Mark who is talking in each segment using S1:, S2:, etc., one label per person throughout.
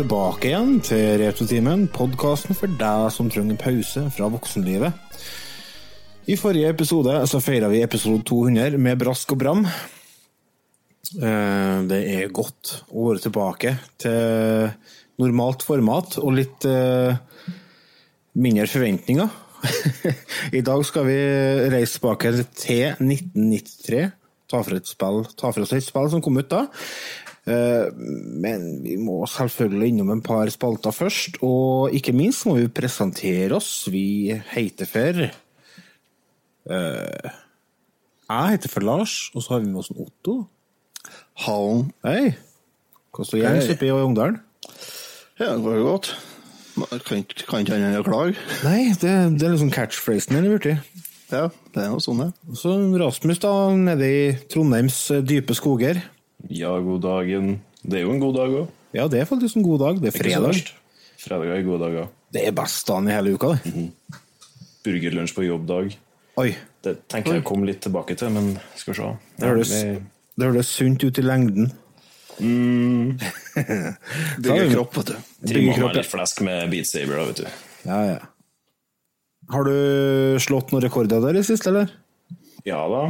S1: tilbake igjen til Retrotimen, podkasten for deg som trenger pause fra voksenlivet. I forrige episode så feira vi episode 200 med brask og bram. Eh, Det er godt å være tilbake til normalt format og litt eh, mindre forventninger. I dag skal vi reise tilbake til 1993. Ta for, et spill, ta for oss et spill som kom ut da. Eh, Men vi må selvfølgelig innom en par spalter først. Og ikke minst må vi presentere oss. Vi heter for eh, Jeg heter for Lars, og så har vi med oss en Otto.
S2: Hallen.
S1: Hei! Hvordan står gjengs oppe i Ungdalen?
S2: Ja, det går jo godt. Kan ikke annet enn å klage.
S1: Nei, det, det er liksom catchphrasen Burti.
S2: Ja, det er jo sånn det.
S1: Så Rasmus, da, nede i Trondheims eh, dype skoger.
S3: Ja, god dagen. Det er jo en god dag òg.
S1: Ja, det er faktisk en god dag. Det er fredag.
S3: Fredag er gode dager.
S1: Det er best dagen i hele uka, det.
S3: Burgerlunsj på jobbdag.
S1: Oi.
S3: Det tenker jeg å komme litt tilbake til, men skal vi se.
S1: Det høres, det høres sunt ut i lengden.
S2: Bygger kropp, vet du.
S3: Trimma
S1: kropp,
S3: meg litt flesk med Beat Saber, da, vet du.
S1: Ja, ja. Har du slått noen rekorder der i siste, eller?
S3: Ja da.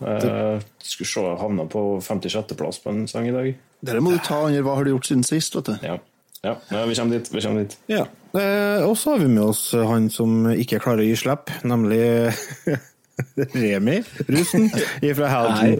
S3: Jeg skulle se, jeg havna på 56.-plass på en sang i dag.
S2: Dere må du ta under hva har du gjort siden sist, vet du.
S3: Ja. ja. ja vi kommer dit. Vi kommer dit.
S1: Ja. Eh, og så har vi med oss han som ikke klarer å gi slipp, nemlig Remi russen fra Halden.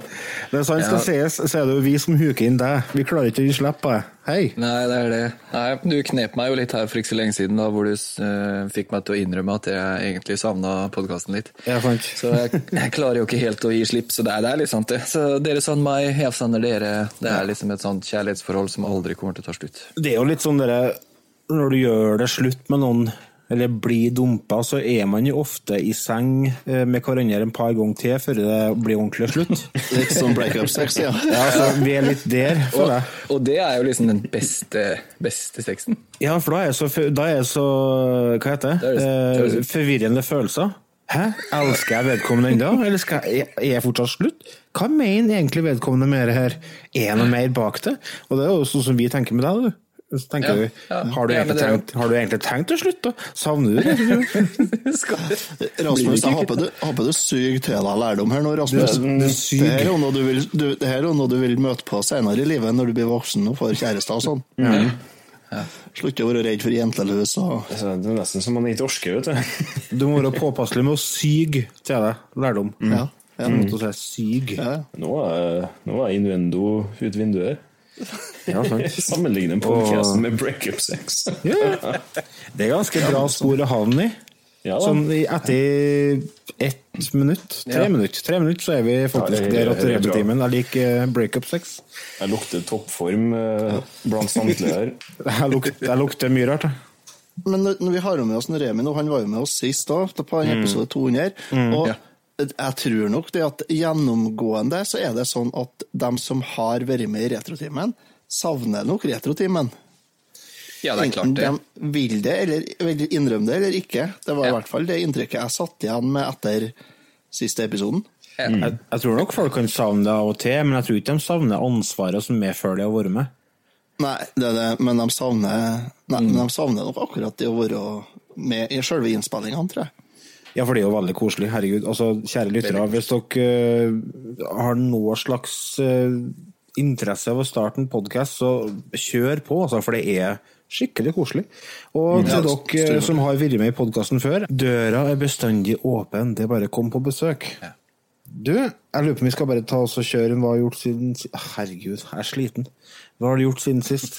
S1: Er sant skal sies, så er det jo vi som huker inn deg. Vi klarer ikke å gi slipp på deg. Hei.
S4: Nei, det er det. Nei, Du knep meg jo litt her for ikke så lenge siden, da, hvor du uh, fikk meg til å innrømme at jeg egentlig savna podkasten litt.
S1: Ja, sant.
S4: Så jeg, jeg klarer jo ikke helt å gi slipp, så det er, det er litt sant, det. Så dere savner meg, jeg savner dere. Det er liksom et sånt kjærlighetsforhold som aldri kommer til å ta slutt.
S1: Det er jo litt sånn dere Når du gjør det slutt med noen, eller blir dumpa, så er man jo ofte i seng eh, med hverandre en par ganger til før det blir ordentlig slutt.
S2: Litt som breakup-sex, ja.
S1: Ja, så Vi er litt der,
S4: Og,
S1: føler jeg.
S4: og det er jo liksom den beste, beste sexen.
S1: Ja, for da er jeg så, er så Hva heter det?
S4: Det er- det
S1: Eh, forvirrende følelser. Hæ? Elsker jeg vedkommende ennå, eller skal jeg, er jeg fortsatt slutt? Hva mener egentlig vedkommende med det her? Er det noe mer bak det? Og det er jo sånn som vi tenker med deg, du. Så tenker
S4: Ja, ja,
S1: du,
S4: har, du
S1: egentlig tenkt, har du egentlig tenkt å slutte? Savner du det?
S2: Rasmus, jeg håper du, håper du suger til deg lærdom her nå, Rasmus. Det her er noe du vil, du, det her noe du vil møte på senere i livet, når du blir voksen og får kjæreste og sånn. Slutt å være redd for jentelus. og
S3: det er nesten som man ikke orker, vet du.
S1: Du må være påpasselig med å syge til deg lærdom.
S2: Ja. ja.
S1: Mm. Syg.
S2: ja.
S3: Nå er, nå er innuendo ut vinduet.
S1: Ja, en
S3: Sammenligne og... med breakup sex.
S1: Ja. Det er ganske bra spor å havne i.
S3: Ja.
S1: Sånn etter ett minutt, tre
S4: Ja.
S1: minutt, tre minutter, så er vi faktisk
S3: Ja, det er-
S1: der at
S3: det er
S1: er lik eh, breakup sex.
S3: Jeg lukter toppform eh, blant samtlige her.
S1: Jeg lukter, jeg lukter mye rart, jeg.
S2: Men når vi har jo med oss en Remi nå, han var jo med oss sist da, på
S1: Mm.
S2: episode 200, og jeg tror nok det at gjennomgående så er det sånn at de som har vært med i Retrotimen, savner nok Retrotimen.
S4: Ja, det er klart det.
S2: Enten de vil det, eller vil innrømme det, eller ikke. Det var i hvert fall det inntrykket jeg satt igjen med etter siste episoden.
S4: Ja.
S1: jeg. Jeg tror nok folk kan savne det av og til, men jeg tror ikke de savner ansvaret som medfører det å være med.
S2: Nei, det er det, men de savner, nei, men de savner nok akkurat det å være med i selve innspillingene, tror jeg.
S1: Ja, for det er jo veldig koselig. Herregud. Altså, kjære lyttere, hvis dere uh, har noe slags uh, interesse av å starte en podkast, så kjør på, altså, for det er skikkelig koselig. Og til dere eh, som har vært med i podkasten før, døra er bestandig åpen. Det er bare kom på besøk. Du, jeg lurer på om vi skal bare ta oss og kjøre en Hva har gjort siden si- Herregud, jeg er sliten. Hva har du gjort siden sist?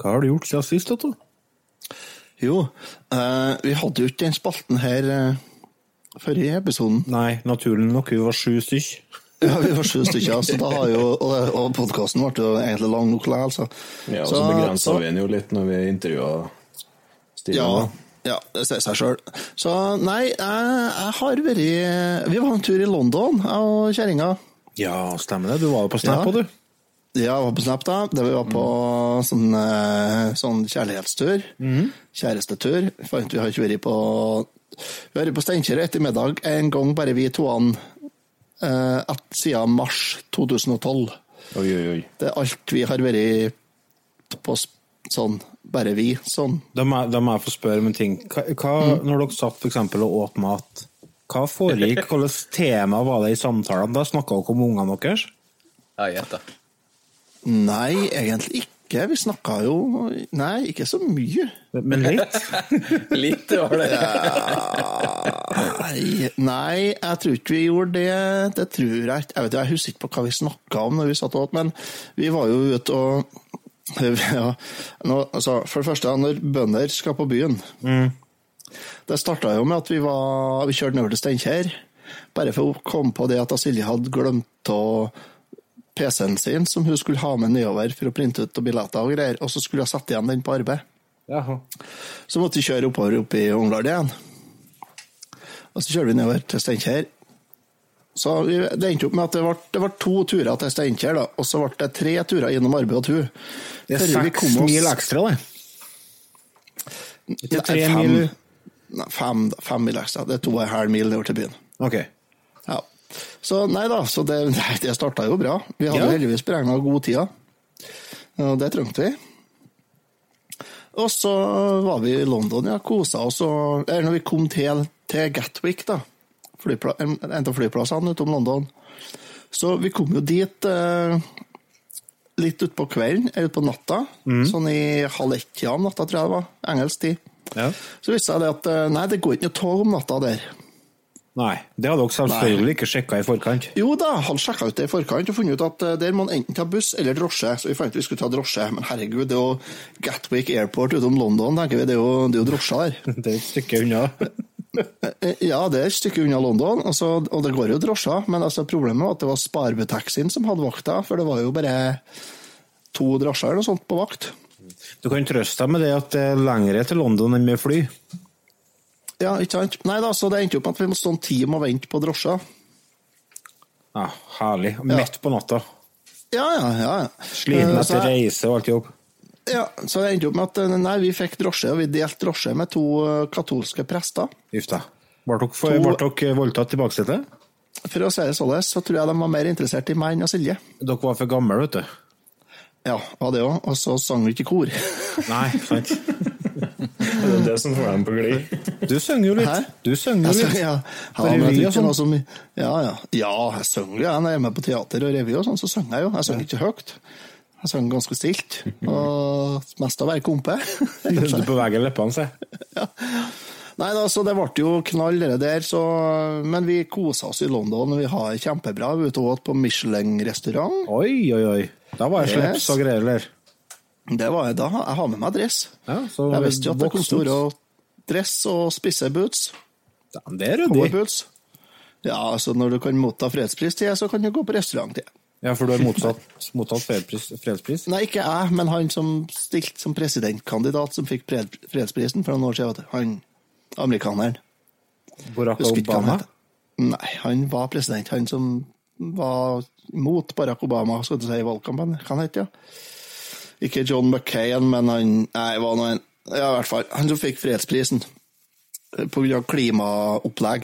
S1: Hva har du gjort siden sist, Otto?
S2: Jo, eh, vi hadde jo ikke den spalten her eh, forrige episoden.
S1: Nei, naturlig nok, vi var sju stykk.
S2: Ja, vi var sju stykker, så da har jo, og, og podkasten ble jo egentlig lang nok likevel, så.
S3: Ja, og
S2: så,
S3: så begrensa vi den jo litt når vi intervjua Stine.
S2: Ja, ja, det sier seg sjøl. Så nei, jeg, jeg har vært Vi var en tur i London, jeg og kjerringa.
S1: Ja, stemmer det. Du var jo på Snap
S2: Ja.
S1: du.
S2: Ja, jeg var på Snap da, Det vi var på sånn, eh, sånn kjærlighetstur. Kjærestetur. Fant vi har ikke vært på Vi har vært på Steinkjer etter middag en gang, bare vi toene, eh, at, siden mars 2012.
S3: Oi, oi, oi.
S2: Det er alt vi har vært på sånn, bare vi, sånn.
S1: Da må, jeg- få spørre om en ting. Hva, hva, Når dere satt for eksempel og åt mat, hva foregikk? Hvilket tema var det i samtalene? Da snakka dere om ungene deres?
S4: Ja, jeg da.
S2: Nei, egentlig ikke. Vi snakka jo Nei, ikke så mye.
S1: Men litt?
S4: Litt var det.
S2: Nei, nei, jeg tror ikke vi gjorde det. Det tror jeg ikke. Jeg, vet, jeg husker ikke på hva vi snakka om når vi satt og men vi var jo ute og ja, nå, altså, For det første, når bønder skal på byen Det starta jo med at vi, var, vi kjørte nedover til Steinkjer. Bare for å komme på det at Silje hadde glemt å PC-en sin, som hun skulle ha med nedover for å printe ut og billetter og greier, og så skulle hun sette igjen den på arbeid.
S1: Jaha.
S2: Så måtte vi kjøre oppover opp i Ungdal igjen. Og så kjører vi nedover til Steinkjer. Så vi, det endte opp med at det ble, det ble to turer til Steinkjer, da, og så ble det tre turer gjennom arbeid og tur.
S1: Det er seks mil ekstra, det. Ikke
S2: Nei,
S1: tre
S2: fem,
S1: mil?
S2: Nei, fem, fem mil ekstra. Det er to og en halv mil nedover til byen.
S1: Ok.
S2: Så nei da, så det, det starta jo bra. Vi hadde
S1: Ja.
S2: heldigvis beregna god tid. Og det trengte vi. Og så var vi i London, ja, kosa oss. Og, eller når vi kom til, til Gatwick, da, flypla, en av flyplassene utom London, så vi kom jo dit eh, litt utpå kvelden, eller utpå natta. Sånn i halv ett-tida om natta, tror jeg det var. Engelsk tid.
S1: Ja.
S2: Så viste det seg det at eh, nei, det går ikke noe tog om natta der.
S1: Nei, det hadde dere selvfølgelig ikke sjekka i forkant.
S2: Jo da, han sjekka ut det i forkant og funnet ut at eh, der må han enten ta buss eller drosje. Så vi fant ut vi skulle ta drosje, men herregud, det er jo Gatwick Airport utom London, tenker vi. Det er jo, det er jo drosjer der.
S1: Det er et stykke unna.
S2: Eh, Ja, det er et stykke unna London, altså, og det går jo drosjer, men altså, problemet var at det var Sparebutaxien som hadde vakta, for det var jo bare to drosjer eller noe sånt på vakt.
S1: Du kan trøste deg med det at det er lengre til London enn med fly.
S2: Ja, ikke sant? Nei da, så det endte opp med at vi måtte stå en time og vente på drosja.
S1: Ja, herlig. Midt på natta.
S2: Ja, ja, ja.
S1: Sliten
S2: Eh,
S1: etter reise og alt jobb.
S2: Ja, så det endte opp med at eh, nei, vi fikk drosje, og vi delte drosje med to eh, katolske prester.
S1: Uff da. Ble dere, voldtatt i baksetet?
S2: For å si det sånn, så tror jeg de var mer interessert i meg enn Silje.
S1: Dere var for gamle, vet du.
S2: Ja, var det òg. Og så sang vi ikke i kor.
S1: Nei, sant.
S3: Det er det som får dem på glid.
S1: Du synger jo litt.
S2: Hæ?
S1: Du synger jo litt.
S2: sang- ja,
S1: På
S2: ja,
S1: revy og sånn.
S2: Som. Ja, ja. ja, jeg synger jo. Når jeg er med på teater og revy og sånn, så synger jeg jo. Jeg synger ikke høyt. Jeg synger ganske stilt. Og mest av å være kompe.
S1: Du beveger leppene, se.
S2: Nei da, så det ble jo knall det der, så Men vi kosa oss i London, vi har det kjempebra. Vi var ute og åt på Michelin-restaurant.
S1: Oi, oi, oi. Da var jeg slips og greier der.
S2: Det var jeg da. Jeg har med meg dress.
S1: Ja, så
S2: jeg visste jo at det kom til å være dress og spisse boots.
S1: Ja, Det er ryddig.
S2: Ja, altså når du kan motta fredspris til, så kan du gå på restaurant til.
S1: Ja, for du har mottatt, mottatt fredspris, fredspris?
S2: Nei, ikke jeg, men han som stilte som presidentkandidat, som fikk fredsprisen for noen år siden. Han amerikaneren.
S1: Barack Obama?
S2: han? Nei, han var president. Han som var mot Barack Obama skal du si, i valgkampen. Hva han het ja? Ikke John McCain, men han Nei, var en Ja, i hvert fall. Han som fikk fredsprisen pga. på klimaopplegg.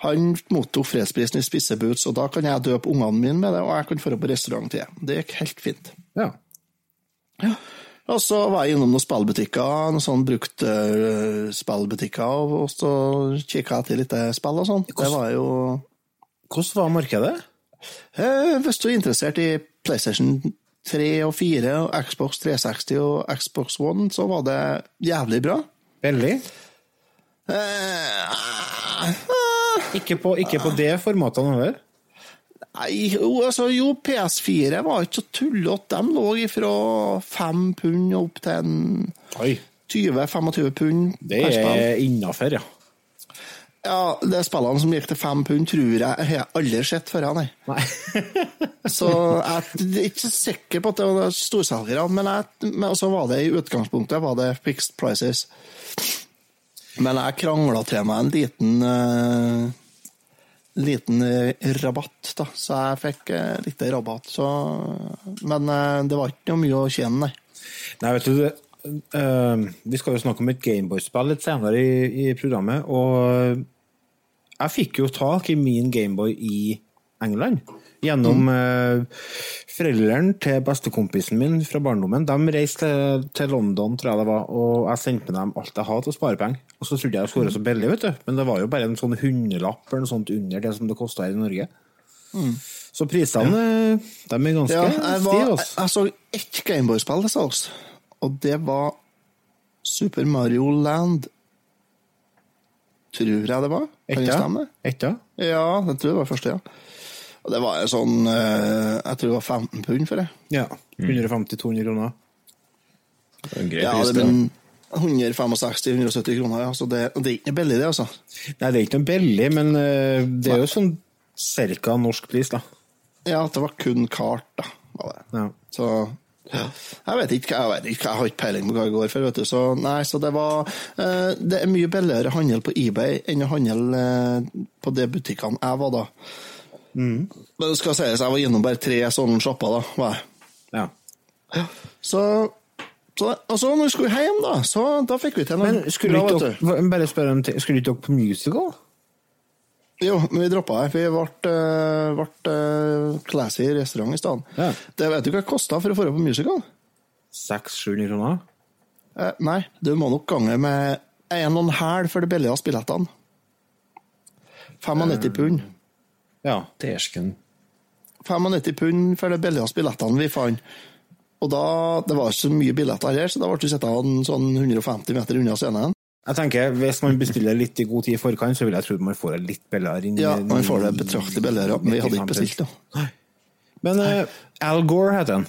S2: Han mottok fredsprisen i spisseboots, og da kan jeg døpe ungene mine med det, og jeg kan dra på restaurant til det. Det gikk helt fint.
S1: Ja.
S2: Og så var jeg innom noen spillbutikker, noen sånn bruktspillbutikker, og så kikka jeg til litt spill og sånn. Det var jo
S1: Hvordan var markedet?
S2: eh, Hvis du er interessert i PlayStation 3 og 4 og Xbox 360 og Xbox One, så var det jævlig bra.
S1: Veldig.
S2: Eh, ah,
S1: Ikke på, ikke på det formatet heller?
S2: Nei, jo, altså, jo, PS4 var ikke så tullete. De lå ifra fem pund opp til 20-25 pund
S1: Det er innafor, ja.
S2: Ja, det spillene som gikk til fem pund, tror jeg jeg har aldri sett før, nei.
S1: Nei.
S2: Så jeg er ikke sikker på at det var storselgerne, men, jeg- men så var det i utgangspunktet var det fixed prices. Men jeg krangla til meg en liten uh, liten rabatt, da, så jeg fikk uh, litt rabatt. Så, men uh, det var ikke noe mye å tjene, nei.
S1: Nei, vet du, eh, vi skal jo snakke om et Gameboy-spill litt senere i, i programmet, og jeg fikk jo tak i min Gameboy i England. Gjennom eh, foreldrene til bestekompisen min fra barndommen. De reiste til, til London, tror jeg det var, og jeg sendte med dem alt jeg hadde til sparepenger. Og så trodde jeg det skulle være så billig, vet du, men det var jo bare en sånn hundrelapp eller noe sånt under det som det kosta i Norge. Så prisene, ja. de er ganske
S2: Ja, jeg, var,
S1: stive,
S2: jeg,
S1: altså.
S2: jeg så ett Gameboy-spill til salgs, og det var Super Mario Land. Tror jeg det var. Kan det stemme?
S1: Etta?
S2: Ja, jeg tror det var første, ja. Og det var en sånn eh, Jeg tror det var 15 pund for det.
S1: Ja. 150-200 kroner.
S3: Det er en grei
S2: Ja,
S3: pris,
S2: det
S3: det.
S2: 165-170 kroner, ja. Så det, det er ikke noe billig, det, altså.
S1: Nei, det er ikke noe billig, men eh, det er jo sånn cirka norsk pris, da.
S2: Ja, at det var kun kart, da. Var det.
S1: Ja.
S2: Så jeg vet ikke, jeg vet ikke, jeg har ikke peiling på hva jeg går for, vet du. Så nei, så det var eh, Det er mye billigere handel på eBay enn å handle eh, på de butikkene jeg var da. Men det skal sies, jeg var innom bare tre sånne shopper, da. var jeg.
S1: ja.
S2: Så, så Og så når vi skulle hjem, da, så da fikk vi til noe
S1: Men skulle
S2: bra,
S1: ikke
S2: vet du.
S1: dere Bare spørre en ting. Skulle ikke dere på musical?
S2: Jo, men vi droppa det. Vi ble, ble, ble eh, classy restaurant i stedet.
S1: Ja.
S2: Det vet du hva det kosta for å få på musical?
S1: 600-700 kroner?
S2: Eh, nei, du må nok gange med en og en halv for de billigste billettene. 95 pund.
S1: Ja.
S3: Dæsken.
S2: 95 pund for de billigste billettene vi fant. Og da, Det var ikke så mye billetter her, så da ble vi sittende sånn 150 meter unna scenen.
S1: Jeg tenker, Hvis man bestiller litt i god tid i forkant, så vil jeg tro man får det litt billigere.
S2: Ja, man får det betraktelig billigere, men vi hadde ikke bestilt det.
S1: Men uh, Al Gore heter den.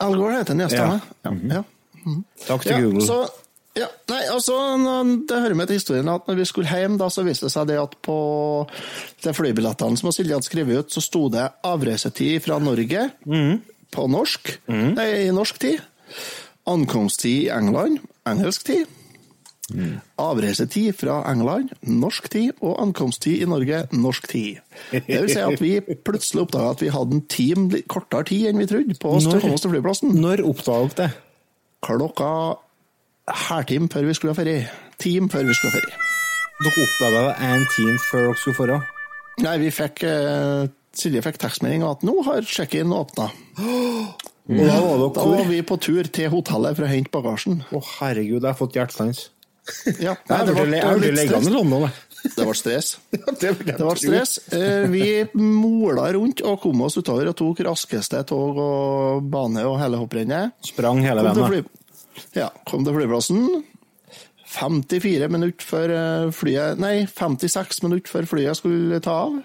S2: Al Gore heter den, ja, stemmer. Ja. Ja.
S1: Takk til
S2: Ja,
S1: Google.
S2: så, ja, nei, altså, Det hører med til historien at når vi skulle hjem, da, så viste det seg det at på de flybillettene som Silje hadde skrevet ut, så sto det avreisetid fra Norge på norsk, nei, i norsk tid. Ankomsttid i England, engelsk tid. Avreisetid fra England, norsk tid, og ankomsttid i Norge, norsk tid. Det vil si at vi plutselig oppdaga at vi hadde en time kortere tid enn vi trodde på oss til å komme oss til flyplassen
S1: Når oppdaga dere det?
S2: klokka halvtime før vi skulle ha ferie. Time før vi skulle ha ferie.
S1: Dere oppdaga det en time før dere skulle dra?
S2: Nei, vi fikk eh, Silje fikk tekstmelding om at nå har check-in åpna.
S1: Var
S2: Da var vi på tur til hotellet for å hente bagasjen.
S1: Å, herregud, jeg har fått hjertestans.
S2: Ja, nei, det
S1: var
S2: ble
S1: jeg
S2: litt
S1: liggende
S2: stress.
S1: i London.
S2: Det ble stress.
S1: Det
S2: ble stress. Eh, Vi mola rundt og kom oss utover og tok raskeste tog og bane og hele hopprennet.
S1: Sprang hele veien.
S2: fly... ja, kom til flyplassen. 54 minutter før eh, flyet Nei, 56 minutter før flyet skulle ta av.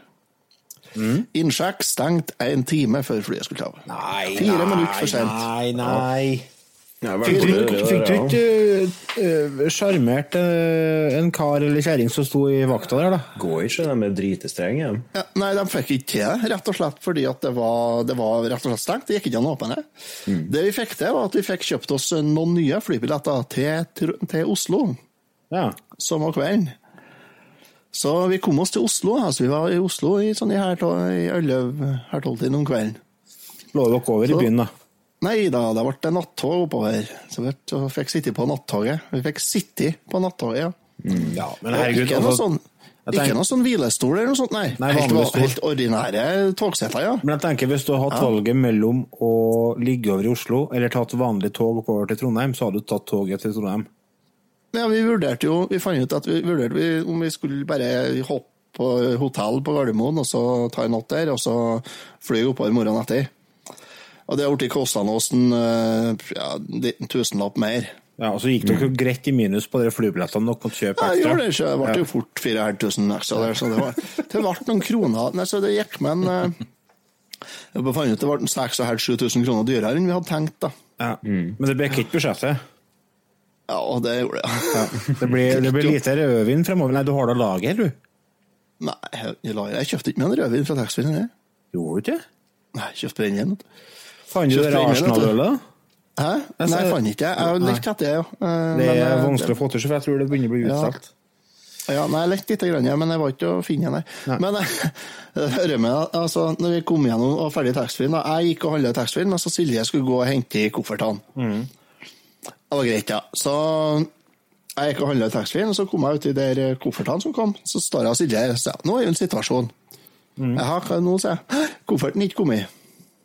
S1: Mm.
S2: Innsjekk stengt en time før flyet skulle ta av.
S1: Nei,
S2: Fire
S1: nei,
S2: minutter for sent.
S1: Nei, nei.
S3: Ja,
S1: Fikk du ikke- eh, sjarmert eh, en kar eller kjerring som sto i vakta der, da?
S3: Går ikke de med dritestreng hjem?
S2: Ja, nei, de fikk ikke til det, rett og slett fordi at det var, det var rett og slett stengt. Det gikk ikke an å åpne det.
S1: Mm.
S2: Det vi fikk til, var at vi fikk kjøpt oss noen nye flybilletter til, til Oslo
S1: Ja.
S2: samme kvelden. Så vi kom oss til Oslo. altså Vi var i Oslo i, sånn i her, i her tolvtiden om kvelden.
S1: Lå dere over i byen, da?
S2: Nei da, det ble nattog oppover. Så vi fikk sitte på nattoget. Vi fikk sitte på nattoget, ja.
S1: Ja, men herregud
S2: ikke, noe
S1: altså,
S2: sånn,
S1: jeg
S2: ikke
S1: tenker-
S2: noe sånn hvilestol eller noe sånt, nei.
S1: Nei,
S2: helt, helt ordinære togseter, ja.
S1: Men jeg tenker hvis du har hatt valget mellom å ligge over i Oslo eller tatt vanlig tog oppover til Trondheim, så hadde du tatt toget til Trondheim.
S2: Ja, vi vurderte jo, vi fant ut at vi vurderte vi, om vi skulle bare hoppe på hotell på Gardermoen, og så ta en natt der, og så fly oppover morgenen etter. Og det har blitt kostende oss en eh, ja, liten tusenlapp mer.
S1: Ja, Og så gikk dere jo greit i minus på de flybillettene dere måtte kjøpe
S2: Ja, jeg gjorde det ikke. Det ble jo fort 4500 ekstra der, så det, var, det ble noen kroner. Nei, så det gikk med en eh, Jeg fant ut det ble 6500-7000 kroner dyrere enn vi hadde tenkt, da.
S1: Ja. Men det ble ikke budsjettet.
S2: Ja, og det gjorde det.
S1: Ja. Det blir, det blir lite rødvin fremover. Nei, du har da lager, du.
S2: Nei, jeg, jeg kjøpte ikke med en rødvin fra taxfree-en.
S1: Gjorde du ikke?
S2: Nei, jeg kjøpte brennevin.
S1: Fant du det. Arsenal-ølet?
S2: Hæ? Nei, jeg fant ikke det. Jeg har
S1: Nei.
S2: lett etter det, ja. Eh,
S1: Det er
S2: eh,
S1: vanskelig å få til, for jeg tror det begynner å bli utsolgt.
S2: Ja, nei, jeg lette litt, grann, ja, men jeg var ikke å finne den der. Men eh, hører med, altså, når vi kom gjennom og ferdig i taxfree-en, jeg gikk og handla i taxfree-en, mens Silje skulle gå og hente i koffertene. Det var greit, ja. Så jeg gikk og handla i taxfree-en, og så kom jeg ut i der koffertene som kom. Så står jeg og Silje her og sier nå er jo en situasjon. Jaha, hva er det nå, sier jeg. Kofferten er ikke kommet.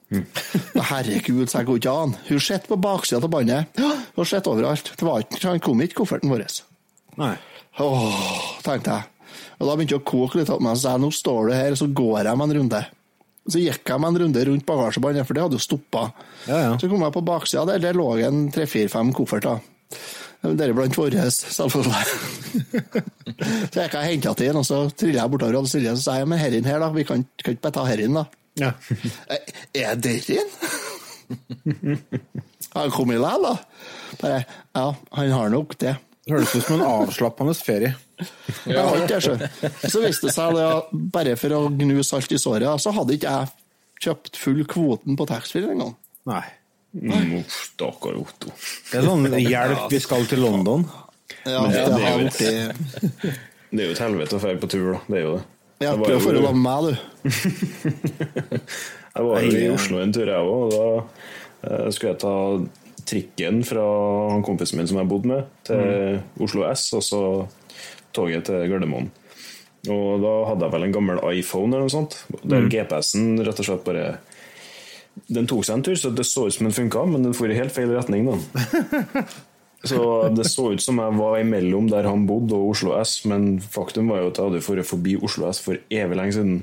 S2: Å, Herregud, så jeg går ikke an. Hun sitter på baksida av båndet. Hun har sett overalt. Det var ikke, han kom ikke, kofferten vår.
S1: Nei.
S2: Åh, tenkte jeg. Og da begynte jeg å koke litt meg, så jeg nå står du her, så går jeg med en runde. Så gikk jeg med en runde rundt bagasjebåndet, for det hadde jo stoppa.
S1: Ja, ja.
S2: Så kom jeg på baksida der, der lå en tre-fire-fem kofferter. Deriblant vår, selvfølgelig. så gikk jeg og henta til den, og så trilla jeg bortover og Silje, så sa jeg men herren her, da. Vi kan, kan ikke bare ta herren, da.
S1: Ja.
S2: «Eh, Er det inn? Han kom i læl, da. Bare, ja, han har nok det.
S1: Høres ut som en avslappende ferie.
S2: Jeg har ikke det. Så viste det seg at bare for å gnu salt i såret, så hadde ikke jeg kjøpt full kvoten på taxfree engang.
S1: Nei.
S3: Mm, uff, Stakkar Otto.
S1: Det er sånn hjelp, vi skal til London.
S2: Ja, det,
S3: det er
S2: blitt
S3: Det er jo et helvete å dra på tur, da. Det er jo det. Jeg var
S2: å få med meg, du.
S3: Jeg var jo i Oslo en tur, jeg òg. Da eh, skulle jeg ta trikken fra han kompisen min som jeg bodde med, til Oslo S, og så toget til Gardermoen. Og da hadde jeg vel en gammel iPhone eller noe sånt, der GPS-en rett og slett bare Den tok seg en tur, så det så ut som den funka, men den for i helt feil retning. da. Så det så ut som jeg var imellom der han bodde og Oslo S, men faktum var jo at jeg hadde vært forbi Oslo S for evig lenge siden.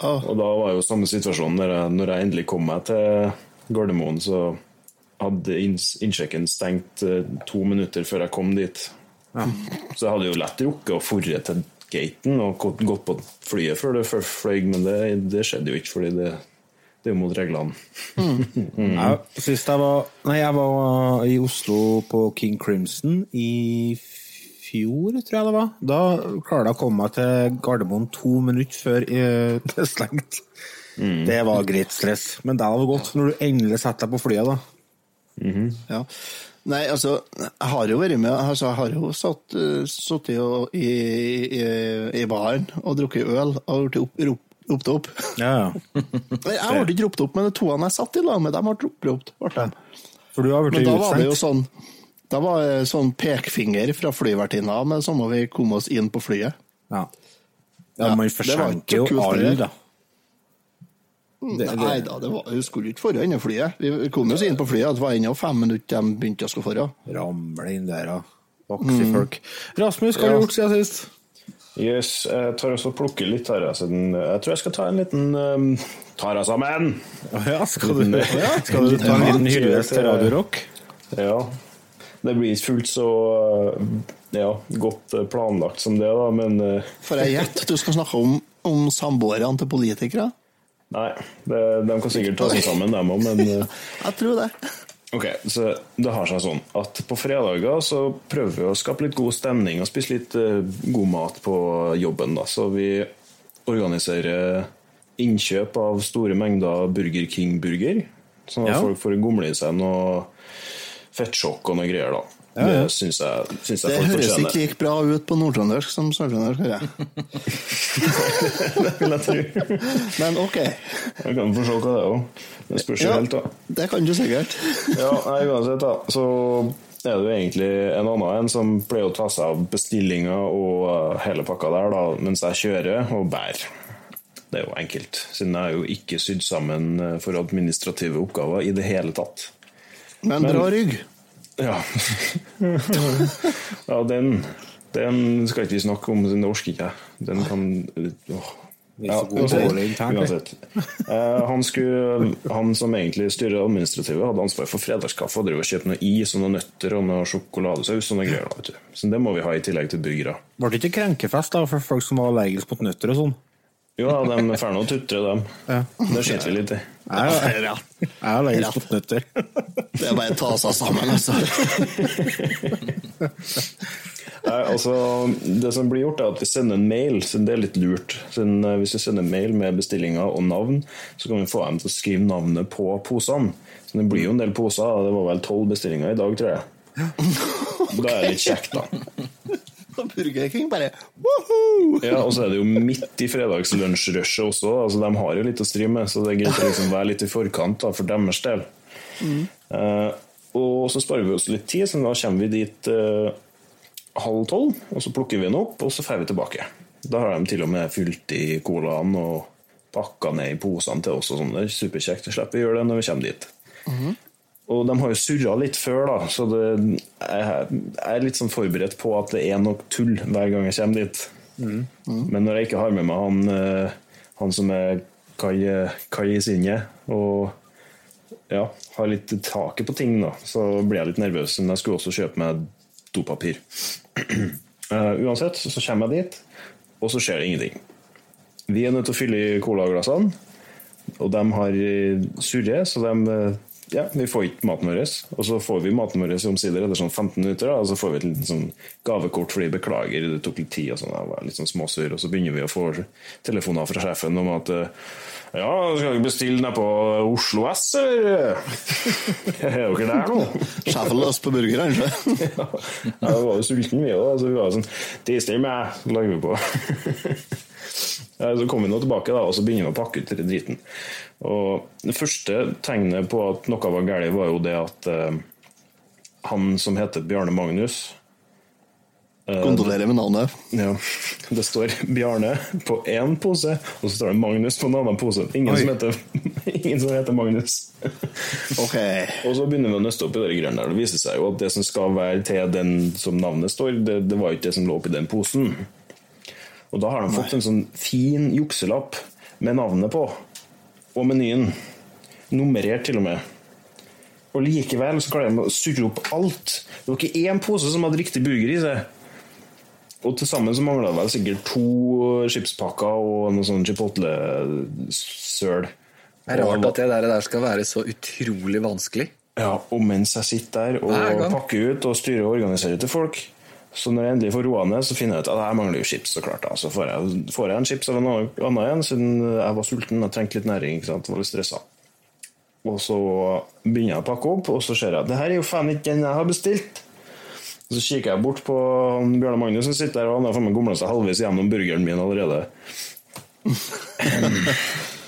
S2: Oh.
S3: Og da var jo samme situasjon når jeg, når jeg endelig kom meg til Gardermoen, så hadde innsjekken stengt eh, to minutter før jeg kom dit. Så jeg hadde jo lett rukket å forre til gaten og gått, gått på flyet før det fløy, men det, det skjedde jo ikke, fordi det, det er jo mot reglene.
S1: Ja, sist jeg var Nei, jeg var i Oslo på King Crimson i fjor, tror jeg det var. Da klarte jeg å komme meg til Gardermoen to minutter før eh, det er stengt. Det var greit stress, men det var godt når du endelig setter deg på flyet, da.
S2: ja. Nei, altså, jeg har jo vært med altså, Jeg har jo satt, uh, sittet i, i, i baren og drukket øl og blitt ropt opp.
S1: Ja, ja.
S2: Jeg ble ikke ropt opp, men de toene jeg satt i lag med, de ble ropt. ble de.
S1: For du har blitt
S2: Men da var det jo sånn Da var det sånn pekfinger fra flyvertinna, men så må vi komme oss inn på flyet.
S1: Ja.
S2: Ja,
S1: ja, man
S2: ikke
S1: jo alle, da. Det- det-
S2: Nei da, var, vi skulle ikke i flyet. Vi kom oss inn på flyet, det var ennå fem minutter de begynte å skulle foran.
S1: Ramle inn der, da. Voksne folk. Rasmus, hva har
S2: Ja.
S1: du gjort siden sist?
S3: Yes, jeg tar også og plukker litt her. Jeg, siden- jeg tror jeg skal ta en liten um, Ta deg sammen!
S1: Ja, skal du, ja, skal du ta en liten hyllest til Radio Rock?
S3: Ja. Det blir ikke fullt så uh, ja, godt uh, planlagt som det, da, men uh,
S2: For jeg gjetter du skal snakke om, om samboerne til politikere?
S3: Nei, det, de kan sikkert ta seg sammen, dem òg, men uh,
S2: Jeg tror det.
S3: Ok, så det har seg sånn at på fredager så prøver vi å skape litt god stemning og spise litt eh, god mat på jobben. da. Så vi organiserer innkjøp av store mengder Burger King-burger. Sånn at
S1: Ja.
S3: folk får gomle i seg noe fettsjokk og noe greier. da.
S1: Ja, ja.
S3: Det syns jeg, folk jeg
S2: Det
S3: folk
S2: høres
S3: fortjener.
S2: ikke like bra ut på nordtrøndersk som sørtrøndersk, hører jeg.
S3: det vil jeg tro.
S2: Men ok.
S3: Jeg kan få se hva det er òg. Det spørs jo
S2: Ja,
S3: helt, da.
S2: det kan du sikkert.
S3: Ja, uansett da, så er det jo egentlig en annen en som pleier å ta seg av bestillinger og uh, hele pakka der, da, mens jeg kjører og bærer. Det er jo enkelt, siden jeg er jo ikke sydd sammen uh, for administrative oppgaver i det hele tatt.
S2: Men bra rygg.
S3: Ja, ja den, den skal ikke vi snakke om, den orker ikke jeg. Den kan åh. Ja, uansett. Uh, han, skulle, han som egentlig styrer det administrative, hadde ansvar for fredagskaffe og drev og kjøpte noe is og noen nøtter og noe sjokoladesaus og noe greier. vet du. Så det må vi ha i tillegg til burgere.
S1: Ble det ikke krenkefest da, for folk som var allergiske mot nøtter og sånn?
S3: Jo, da, de får ferdige å tutre, dem.
S1: Ja.
S3: Det skiter vi litt i.
S1: Jeg har er allergisk nøtter.
S2: Det er bare å ta seg sammen, altså.
S3: Nei, altså, det som blir gjort, er at vi sender en mail. Så det er litt lurt. Siden, eh, hvis vi sender en mail med bestillinger og navn, så kan vi få dem til å skrive navnet på posene. Så det blir jo en del poser. Det var vel tolv bestillinger i dag, tror jeg. Da er det litt kjekt, da.
S2: Burger King bare woho!
S3: Ja, Og så er det jo midt i fredagslunsjrushet også. altså De har jo litt å stri med, så det er greit å liksom være litt i forkant da, for deres del. Eh, og så sparer vi oss litt tid, så da kommer vi dit uh, halv tolv. Og så plukker vi den opp, og så drar vi tilbake. Da har de til og med fylt i colaen og pakka ned i posene til oss. og sånn. Det er superkjekt. Så slipper vi gjøre det når vi kommer dit. Og de har jo surra litt før, da, så det, jeg, er litt sånn forberedt på at det er nok tull hver gang jeg kommer dit. Men når jeg ikke har med meg han, eh, han som er kai, kai i sinnet, og ja, har litt taket på ting, da, så blir jeg litt nervøs. Men jeg skulle også kjøpe meg dopapir. Uh, uansett, så kommer jeg dit, og så skjer det ingenting. Vi er nødt til å fylle i colaglassene, og de har surret, så de eh, ja, vi får ikke maten vår. Og så får vi maten vår omsider etter sånn 15 minutter, da, og så får vi et liten sånn gavekort fordi beklager, det tok litt tid, og sånn, jeg var litt sånn småsur. Og så begynner vi å få telefoner fra sjefen om at eh, ja, skal vi bestille ned på Oslo S, eller? Er dere der nå?
S2: Sjefen løs på burgeren, ikke?
S3: Ja, vi var jo sultne vi òg, så vi var sånn Tister meg, lager vi på. Så kommer vi nå tilbake, da, og så begynner vi å pakke ut den driten. Og Det første tegnet på at noe var galt, var jo det at uh, han som heter Bjarne Magnus
S2: Kondolerer med navnet.
S3: ja, Det står Bjarne på én pose, og så står det Magnus på en annen pose. Ingen, som heter, ingen som heter Magnus.
S2: Ok.
S3: Og så begynner vi å nøste opp i det greiene der. Det viser seg jo at det som skal være til den som navnet står, det, det var jo ikke det som lå oppi den posen. Og da har de fått en sånn fin jukselapp med navnet på, og menyen. Nummerert til og med. Og likevel så klarer de å surre opp alt. Det var ikke én pose som hadde riktig burger i seg. Og til sammen så mangla det vel sikkert to chipspakker og noe sånn chipotle-søl.
S4: Det er rart at det der, der skal være så utrolig vanskelig.
S3: Ja, og mens jeg sitter der og pakker ut og styrer og organiserer til folk, så når jeg endelig får roa ned, så finner jeg ut at jeg mangler jo chips. så klart da. Så får jeg, får jeg en chips av en annen igjen, siden jeg var sulten og trengte litt næring. ikke sant, var litt stressa. Og så begynner jeg å pakke opp, og så ser jeg at det her er jo faen ikke den jeg har bestilt. Og Så kikker jeg bort på Bjørne Magnus som sitter der, og han har for meg gomla seg halvveis gjennom burgeren min allerede.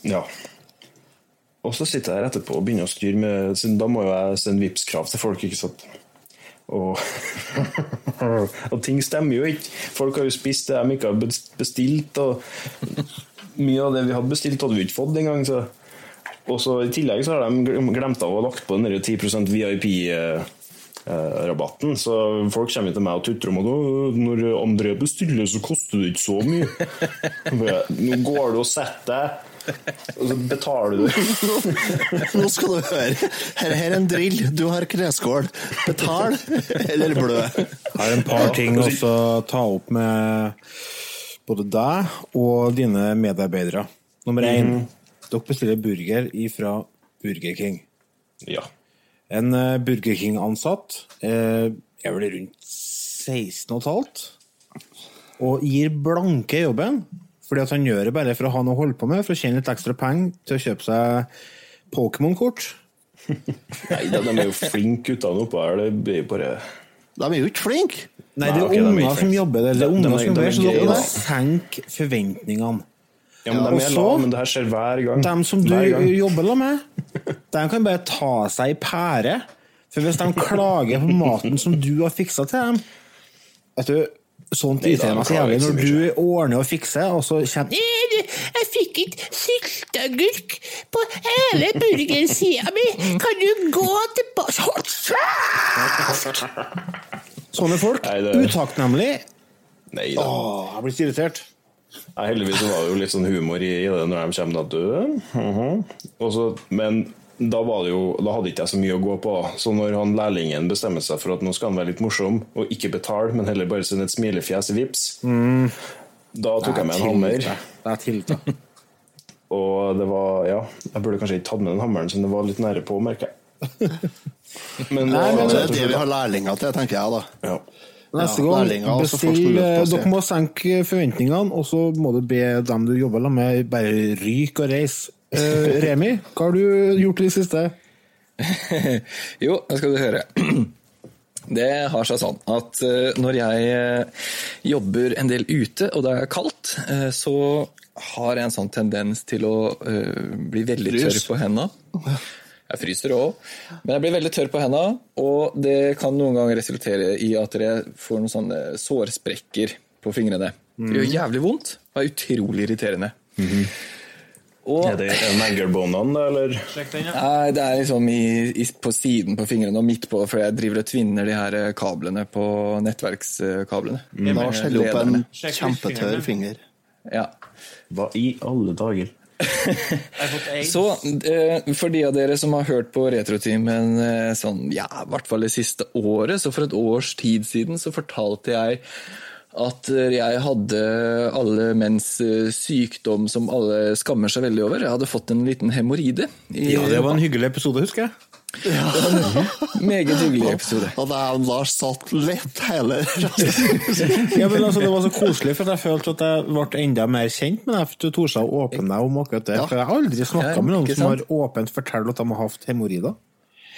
S3: Ja. Og så sitter jeg der etterpå og begynner å styre med Da må jo jeg sende Vipps-krav til folk, ikke sant. Og, og ting stemmer jo ikke. Folk har jo spist det de ikke har bestilt. Og mye av det vi hadde bestilt, hadde vi ikke fått engang. Så. Og så I tillegg så har de glemt av å ha lagt på den 10% VIP-rabatten. Så folk kommer til meg og tutrer om at «Å, når André bestiller, så koster det ikke så mye. Nå går du og setter deg, og så betaler du.
S2: Nå skal du høre. Her, her er en drill. Du har kneskål. Betal eller blø.
S1: Jeg har en par ting også å ta opp med både deg og dine medarbeidere. Nummer én. Dere bestiller burger fra Burger King.
S3: Ja.
S1: En eh, Burger King-ansatt eh, er vel rundt 16,5 og gir blanke jobben. Fordi at han gjør det bare for å ha noe å holde på med, for å tjene litt ekstra penger til å kjøpe seg Pokémon-kort.
S3: Nei da, de er jo flinke guttene oppå her. Det blir bare
S2: De er jo ikke flinke.
S1: Nei, det er
S3: okay, er
S1: unger som jobber der. Det er unger
S3: er-
S1: som
S3: er
S1: jobber så dere må senke forventningene.
S3: Ja, men
S1: Ja,
S3: de
S1: og
S3: er
S1: så-
S3: lave, men det her skjer hver gang.
S1: De som du jobber la med, de kan bare ta seg i pære. For hvis de klager på maten som du har fiksa til dem Vet du, Sånt irriterer meg så jævlig når du ordner og fikser, og så kommer
S5: Jeg fikk ikke sylteagurk på hele burgersida mi. Kan du gå tilbake Hold kjeft!
S1: sånne folk. Utakknemlig.
S3: Nei da.
S1: Åh, jeg blir så irritert.
S3: Nei, heldigvis var det jo litt sånn humor i, det når de kommer da døde. mhm. Og Men da, var det jo, da hadde ikke jeg så mye å gå på. Så når han lærlingen bestemmer seg for at nå skal han være litt morsom, og ikke betale, men heller bare sende et smilefjes i vips, da tok jeg med en hammer.
S1: Det er tilta.
S3: Og det var Ja, jeg burde kanskje ikke tatt med den hammeren, som det var litt nære på, merker jeg. Men,
S1: Nei, men
S2: Det er det vi har lærlinger til, tenker jeg da.
S3: ja.
S1: Neste gang,
S2: lærlinger, og så får
S1: bestill
S2: du
S1: eh, Dere må senke forventningene, og så må du be dem du jobber med, bare ryke og reise. Eh, Remi, hva har du gjort i det siste?
S4: Jo, nå skal du høre. Det har seg sånn at eh, når jeg eh, jobber en del ute, og det er kaldt, så har jeg en sånn tendens til å bli veldig tørr på hendene. Jeg fryser òg, men jeg blir veldig tørr på hendene, og det kan noen ganger resultere i at jeg får noen sånne sårsprekker på fingrene. Det gjør jævlig vondt og er utrolig irriterende. Og
S3: Er det mangelbåndene, da, eller?
S4: Nei, det er liksom i, i, på siden på fingrene og midt på, for jeg driver og tvinner de her eh, kablene på nettverkskablene.
S2: Lars heller opp en. Kjempetørr finger.
S4: Ja.
S3: Hva i alle dager?
S4: Så eh, for de av dere som har hørt på Retrotimen eh, sånn, ja, i hvert fall det siste året, så for et års tid siden så fortalte jeg at eh, jeg hadde alle menns eh, sykdom som alle skammer seg veldig over. Jeg hadde fått en liten hemoroide.
S1: Ja, det var en hyggelig episode, husker jeg. Ja.
S4: Meget hyggelig episode.
S2: Og da er Lars satt lett hele
S1: Ja, men altså, Det var så koselig, for jeg følte at jeg ble enda mer kjent med deg. Du torde å åpne deg om akkurat det.
S2: Ja.
S1: For Jeg har aldri snakka
S4: Ja,
S1: med noen som har åpent fortalt at de har hatt hemoroider.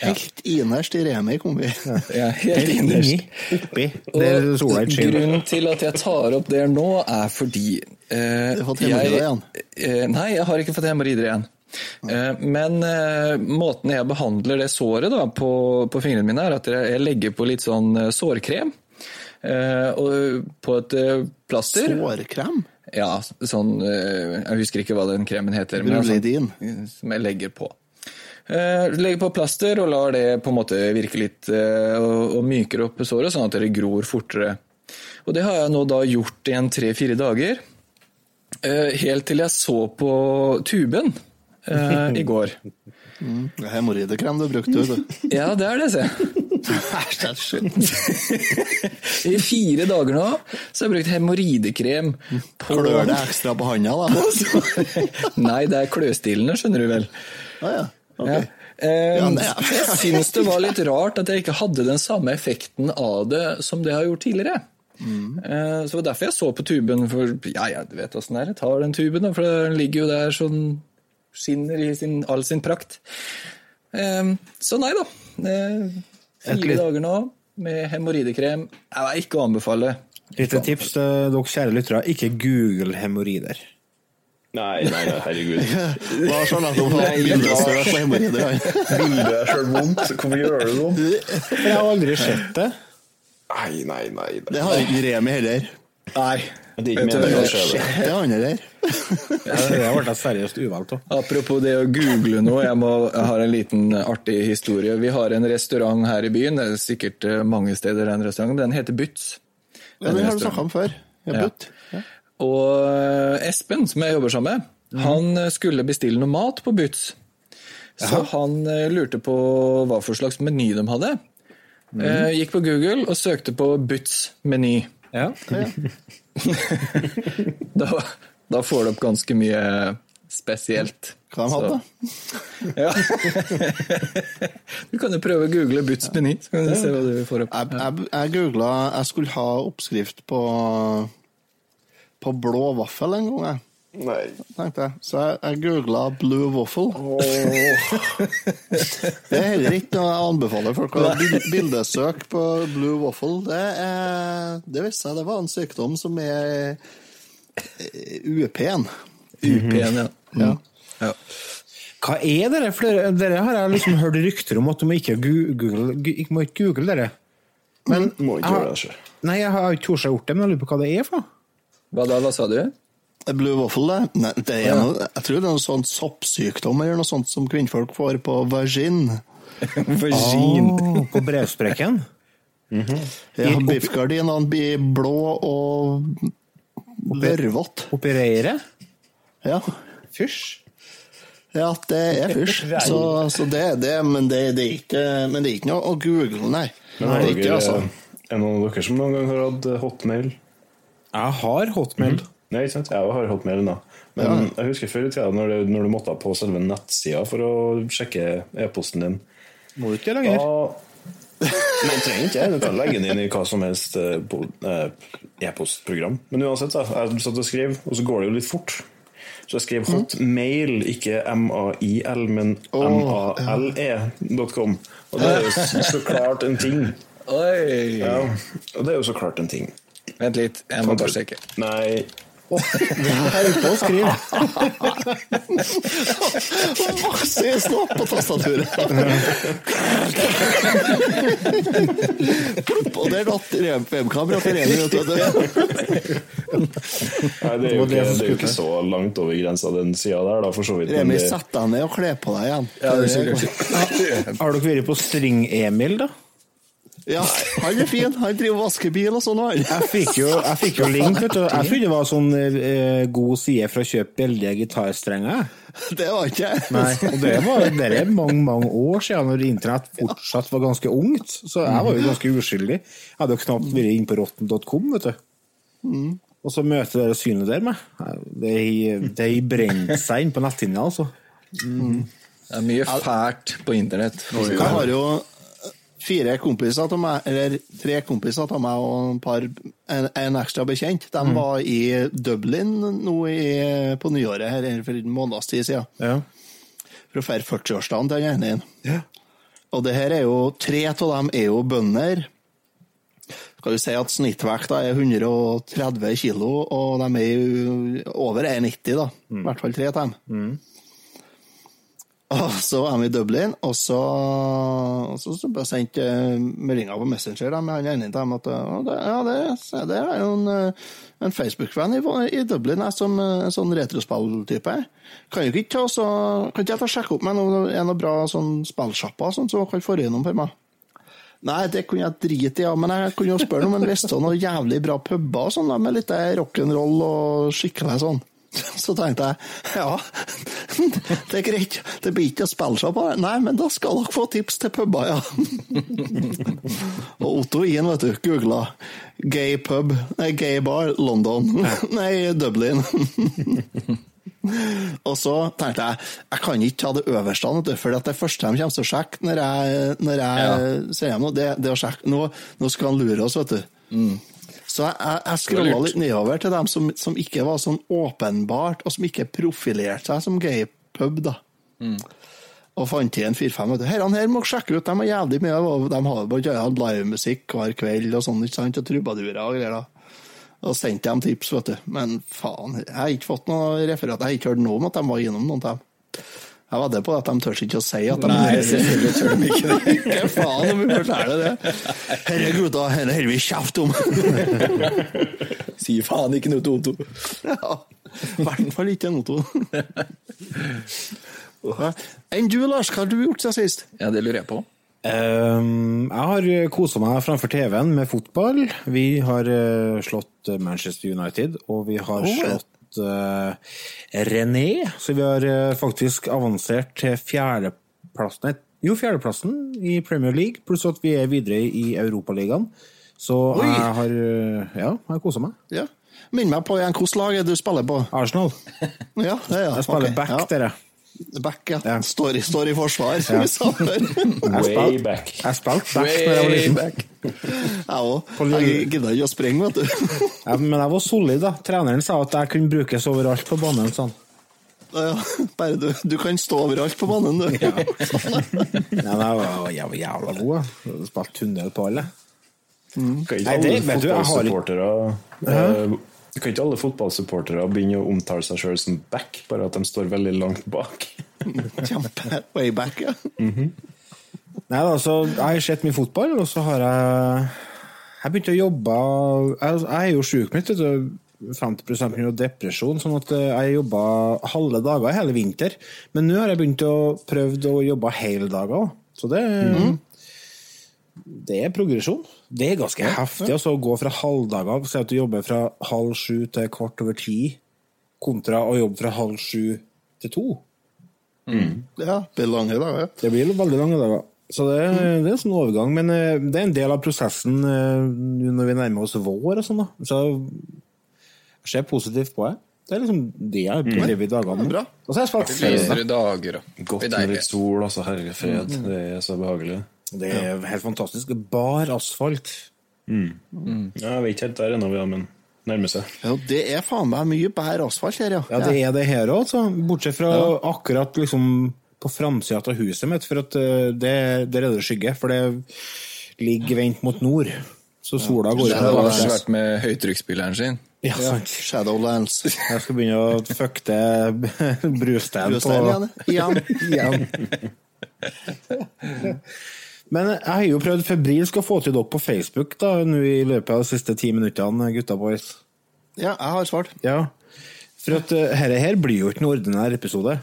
S2: Helt innerst i Remi kom vi.
S4: Ja, helt innerst.
S1: Oppi, der sola ikke skinner.
S4: grunnen til at jeg tar opp det nå, er fordi eh,
S2: Du har fått hemoroider igjen?
S4: Eh, nei, jeg har ikke fått hemoroider igjen. Eh, men eh, måten jeg behandler det såret da, på, på fingrene mine, er at jeg, legger på litt sånn eh, sårkrem. Eh, og på et plaster.
S2: Sårkrem?
S4: Ja, sånn Jeg husker ikke hva den kremen heter. men er
S2: Brulidin.
S4: Sånn, som jeg legger på. Eh, legger på plaster og lar det på en måte virke litt eh, og, og myker opp såret, sånn at det gror fortere. Og det har jeg nå da gjort i en tre-fire dager. eh, helt til jeg så på tuben eh, i går.
S2: Er Hemoroidekrem du brukte, vet du.
S4: Ja, det er det, se. I fire dager nå så har jeg brukt hemoroidekrem på
S2: Klør det ekstra på handa, da?
S4: Nei, det er kløstillende, skjønner du vel.
S2: Ah, ja. Ok.
S4: Ja. Eh,
S2: er-
S4: jeg syns det var litt rart at jeg ikke hadde den samme effekten av det som det jeg har gjort tidligere. Eh, så det var derfor jeg så på tuben, for ja, ja, du vet åssen det er. Jeg tar den tuben, for den ligger jo der sånn Skinner i sin, all sin prakt. Eh, så nei da. Eh, fire dager nå med hemoroidekrem. Jeg ikke ikke anbefale.
S1: Lite tips til dere kjære lyttere, ikke google hemoroider.
S3: Nei, nei, nei, herregud.
S2: Lars har nettopp hatt bildestøt på hemoroider.
S3: Bildet er sjøl vondt. Hvorfor gjør du sånn?
S1: For jeg har aldri sett det.
S3: Nei, nei, nei.
S2: Det har ikke Remi heller.
S4: Nei.
S3: Det er ikke
S2: han heller.
S1: Det har seriøst uvalgt òg.
S4: Apropos det å google noe, jeg, må, jeg har en liten artig historie. Vi har en restaurant her i byen, det er sikkert eh, mange steder den restauranten, den heter Butz.
S2: Ja, den har du snakka om før. Ja,
S4: Ja.
S2: butt. Ja.
S4: Og Espen, som jeg jobber sammen med, han eh, skulle bestille noe mat på Butz. Så han eh, lurte på hva for slags meny de hadde. Mm. Gikk på Google og søkte på Butz meny.
S1: Ja.
S4: Da, da får du opp ganske mye spesielt.
S2: Hva de hadde?
S4: Ja. du kan jo prøve å google Butz meny, så kan du se hva du får opp.
S2: Jeg, jeg, jeg googla Jeg skulle ha oppskrift på på blå vaffel en gang, jeg.
S3: Nei.
S2: tenkte jeg. Så jeg, jeg googla blue waffle. det er heller ikke noe jeg anbefaler folk å ha bildesøk på blue waffle. Det, er, det visste jeg det var en sykdom som er upen. upen.
S4: UP-en, ja.
S2: Ja.
S4: ja.
S1: Hva er dere? For dere, har jeg liksom hørt rykter om at du må ikke google, ikke må ikke google dere. Men
S3: Må ikke gjøre det selv.
S1: Nei, jeg har ikke tort å gjort det, men jeg lurer på hva det er for noe.
S4: Hva da, hva sa du?
S2: Blue waffle, det? Nei, det er noe, jeg tror det er noe sånn soppsykdom eller noe sånt som kvinnfolk får på vagin.
S4: Vagin.
S1: Oh, på brevsprekken?
S2: Ja, Biffgardinene blir blå og lørvete.
S1: Oppi reiret?
S2: Ja.
S1: Fysj?
S2: Ja, det er fysj. Så, så det, det, men, det, det er ikke, men det er ikke noe å google, nei.
S3: Men
S2: det
S3: har
S2: er ikke,
S3: dere,
S2: altså.
S3: er noen av dere som noen gang har hatt hotmail?
S1: Jeg har hotmail.
S3: Nei, sant? Jeg har hotmail da. Men jeg husker før i tida når, det- når du måtte på selve nettsida for å sjekke e-posten din.
S1: Må du ikke det lenger?
S3: Da Nei, trenger ikke det. Du kan legge den inn i hva som helst eh, eh, e-postprogram. Men uansett, da, jeg satt og skrev, og så går det jo litt fort. Så jeg skrev hotmail, ikke M-A-I-L, men M-A-L-E.com. Og det er jo så- så klart en ting.
S4: Oi!
S3: Ja, og det er jo så klart en ting.
S4: Vent litt, jeg må bare sjekke.
S3: Nei,
S1: Holdt på å skrive.
S2: Masse snopp på tastaturet. Og der datt webkamera for en minutt. vet du.
S3: nei det, er jo ikke, er jo ikke så langt over grensa, den sida der, da, for så vidt. det-
S2: sett deg ned og kle på deg igjen.
S4: Ja, det er.
S1: Har dere vært på String-Emil, da?
S2: Ja, han er fin. Han driver og vasker bil og sånn.
S1: Jeg fikk jo, jeg fikk jo link, vet du. Jeg trodde det var sånn eh, god side for å kjøpe billige gitarstrenger.
S2: Det var ikke.
S1: Nei, og det, var, det er mange mange år siden, når internett fortsatt var ganske ungt. Så jeg var jo ganske uskyldig. Jeg hadde jo knapt vært inne på rotten.com, vet du. Og så møter dere synet der meg. Det har- brent seg inn på netthinna, altså.
S4: Det er mye fælt på internett.
S2: Jeg har jo fire kompiser til meg, eller tre kompiser til meg og en, par, en, en ekstra bekjent. De var i Dublin nå i, på nyåret her for en måneds tid siden.
S1: Ja.
S2: For å feire 40-årsdagen til den ene. Og det her er jo, tre av dem er jo bønder. Skal vi si at snittvekta er 130 kilo, og de er jo over 1,90 da. I hvert fall tre av dem. Og så er vi i Dublin, og så, og så, så bare sendte jeg meldinger på Messenger da, med han ene til dem at ja, det, ja, det, det er jo en, eh, en Facebook-venn i, i Dublin jeg, som eh, en sånn retrospilltype. Kan så, kan ikke jeg ta sjekke opp med noen, en noe bra sånn spillsjapper sånn, som kan få innom for meg? Nei, det kunne jeg drite i, ja, men jeg kunne jo spørre om han visste noen jævlig bra puber sånn, med litt rock'n'roll og skikkelig sånn. Så tenkte jeg ja, det er greit, det blir ikke å spille seg på. Nei, men da skal dere få tips til puber, ja. Og Otto Ien, vet du, googla gay pub, nei, gay bar, London. Nei, Dublin. Og så tenkte jeg jeg kan ikke ta det øverste, for det første de kommer til å sjekke når jeg, når jeg ser hjem nå, det, det er å sjekke nå, nå skal han lure oss, vet du. Så jeg, jeg, jeg scrolla litt nedover til dem som, som ikke var sånn åpenbart, og som ikke profilerte seg som gaypub, da. Og fant igjen fire-fem. Herrene her må sjekke ut, de har jævlig mye og De har bare livemusikk hver kveld og sånn, ikke sant, og trubadurer og greier. da. Og sendte dem tips, vet du. Men faen, jeg har ikke fått noe referat. Jeg har ikke hørt noe om at de var innom noen av dem. Jeg var det på at de tør ikke å si at de
S4: Nei, selvfølgelig tør de ikke det.
S2: Hva faen om vi forteller det? Herre gutta, dette holder vi kjeft om.
S4: Si faen ikke noe til Otto.
S2: Ja, i hvert fall ikke en Otto. Enn du, Lars, hva har du gjort siden sist?
S4: Ja, det lurer jeg på.
S1: Um, jeg har kosa meg framfor TV-en med fotball. Vi har uh, slått eh, Manchester United, og vi har
S2: Oh, ja.
S1: Eh, René. Så vi har uh, faktisk avansert til fjerdeplassen Jo, fjerdeplassen i Premier League, pluss at vi er videre i Europaligaen. Så
S2: Oi.
S1: jeg har uh, Ja, kosa meg.
S2: Ja. Minn meg på igjen hvilket lag du spiller på.
S1: Arsenal.
S2: Ja, det er
S1: Jeg spiller
S2: okay.
S1: back,
S2: ja.
S1: dere.
S2: Back, ja.
S1: Ja.
S2: Står, i, står i forsvar, som vi sa før.
S3: way back.
S1: Jeg spilte back da jeg var
S4: Way
S1: liten.
S4: back.
S2: Jeg òg. Jeg gidda ikke å sprenge, vet du.
S1: Ja, men jeg var solid, da. Treneren sa at jeg kunne brukes overalt på banen. sånn.
S2: Ja, bare du, du kan stå overalt på banen, du.
S1: Ja, men jeg var, jeg var jævla god. Spilte tunnel på alle.
S3: Ikke
S1: Nei, det- vet du, jeg har ikke-
S3: eh, Kan ikke alle fotballsupportere begynne å omtale seg sjøl som back, bare at de står veldig langt bak?
S2: Kjempe way back, ja.
S1: Nei altså, Jeg har sett mye fotball, og så har jeg Jeg begynte å jobbe Jeg, jeg er jo sjukmeldt, vet du. 50 pga. depresjon, sånn at eh, jeg jobba halve dager hele vinter. Men nå har jeg begynt å prøve å jobbe hele dager. òg, Så det Det er progresjon. Det er ganske heftig altså, å gå fra halvdager Si at du jobber fra halv sju til kvart over ti, kontra å jobbe fra halv sju til to.
S2: Ja, det blir lange dager.
S1: Det blir veldig lange dager. Så det, det er en sånn overgang, men eh, det er en del av prosessen eh, når vi nærmer oss vår og sånn. da. Så jeg ser positivt på det. Det er liksom det jeg driver i dagene.
S2: Bra.
S1: Og så har jeg spilt.
S4: Lysere dager og
S3: Godt med litt sol, altså. Herre fred. Det er så behagelig.
S1: Det er helt fantastisk. Bar asfalt.
S3: Ja, jeg vet ikke helt der ennå, men nærmer seg.
S2: Ja, det er faen meg mye bær asfalt her, ja.
S1: Ja, det er det her òg, bortsett fra akkurat liksom på framsida av huset mitt, for at eh, det, der er det skygge. For det ligger vendt mot nord, så sola går
S4: Det
S1: inn.
S4: har vært med høytrykksspilleren sin.
S1: Ja, sant.
S2: Shadowlands.
S1: Jeg skal begynne å fuckte brustein på
S2: Brustein igjen. igjen.
S1: Men jeg har jo prøvd febrilsk å få til dere på Facebook da, nå i løpet av de siste ti minuttene, gutta boys.
S2: Ja, jeg har svart.
S1: Ja. For at uh, her, her blir jo ikke noen ordinær episode.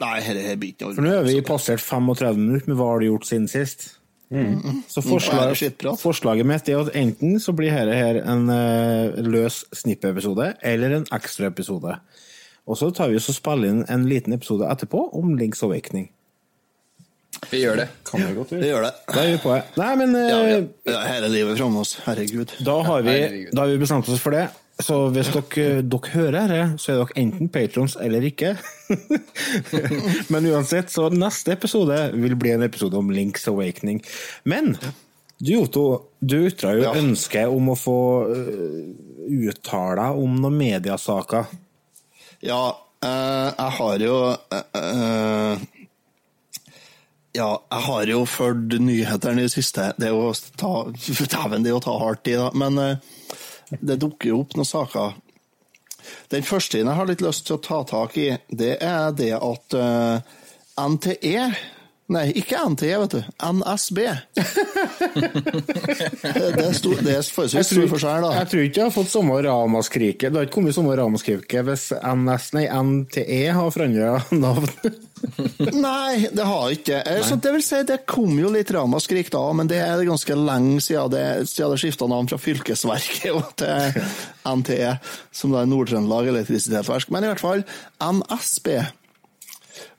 S2: Nei, her her blir ikke noe
S1: For nå har vi passert 35 minutter med hva har du gjort siden sist. Så
S2: Bare
S1: forslag, forslaget mitt er at enten så blir dette her en uh, løs snippeepisode, eller en ekstraepisode. Og så tar vi oss og spiller inn en liten episode etterpå om Links Awakening.
S4: Vi gjør det.
S3: Kan vi godt
S2: Det
S3: gjøre.
S2: gjør det.
S1: Da er vi på det. Nei, men
S2: Ja,
S1: eh,
S2: ja. ja, hele livet framme oss. Herregud.
S1: da, har vi,
S4: Herregud.
S1: da har vi bestemt oss for det. Så hvis dere, dere hører det, så er dere enten patrons eller ikke. Men uansett, så neste episode vil bli en episode om Links Awakening. Men du, Otto, du ytra jo
S2: Ja.
S1: ønske om å få uh, om noen mediasaker.
S2: Ja, eh, jeg har jo eh, eh, Ja, jeg har jo fulgt nyhetene i det siste. Det er jo ta Dæven, det er å ta hardt i, da. Men eh, det dukker jo opp noen saker. Den første jeg har litt lyst til å ta tak i, det er det at eh, NTE Nei, ikke NTE, vet du. NSB. det stor, det er forholdsvis stor forskjell, da.
S1: jeg tror ikke jeg har fått samme ramaskriket. Det har ikke kommet samme ramaskriket hvis NS, nei, NTE har forandra navn.
S2: Nei, det har ikke det. Så det vil si, det kom jo litt ramaskrik da, men det er ganske lenge siden det, siden det skifta navn fra Fylkesverket til NTE, som da er Nord-Trøndelag Elektrisitetsverk. Men i hvert fall, NSB,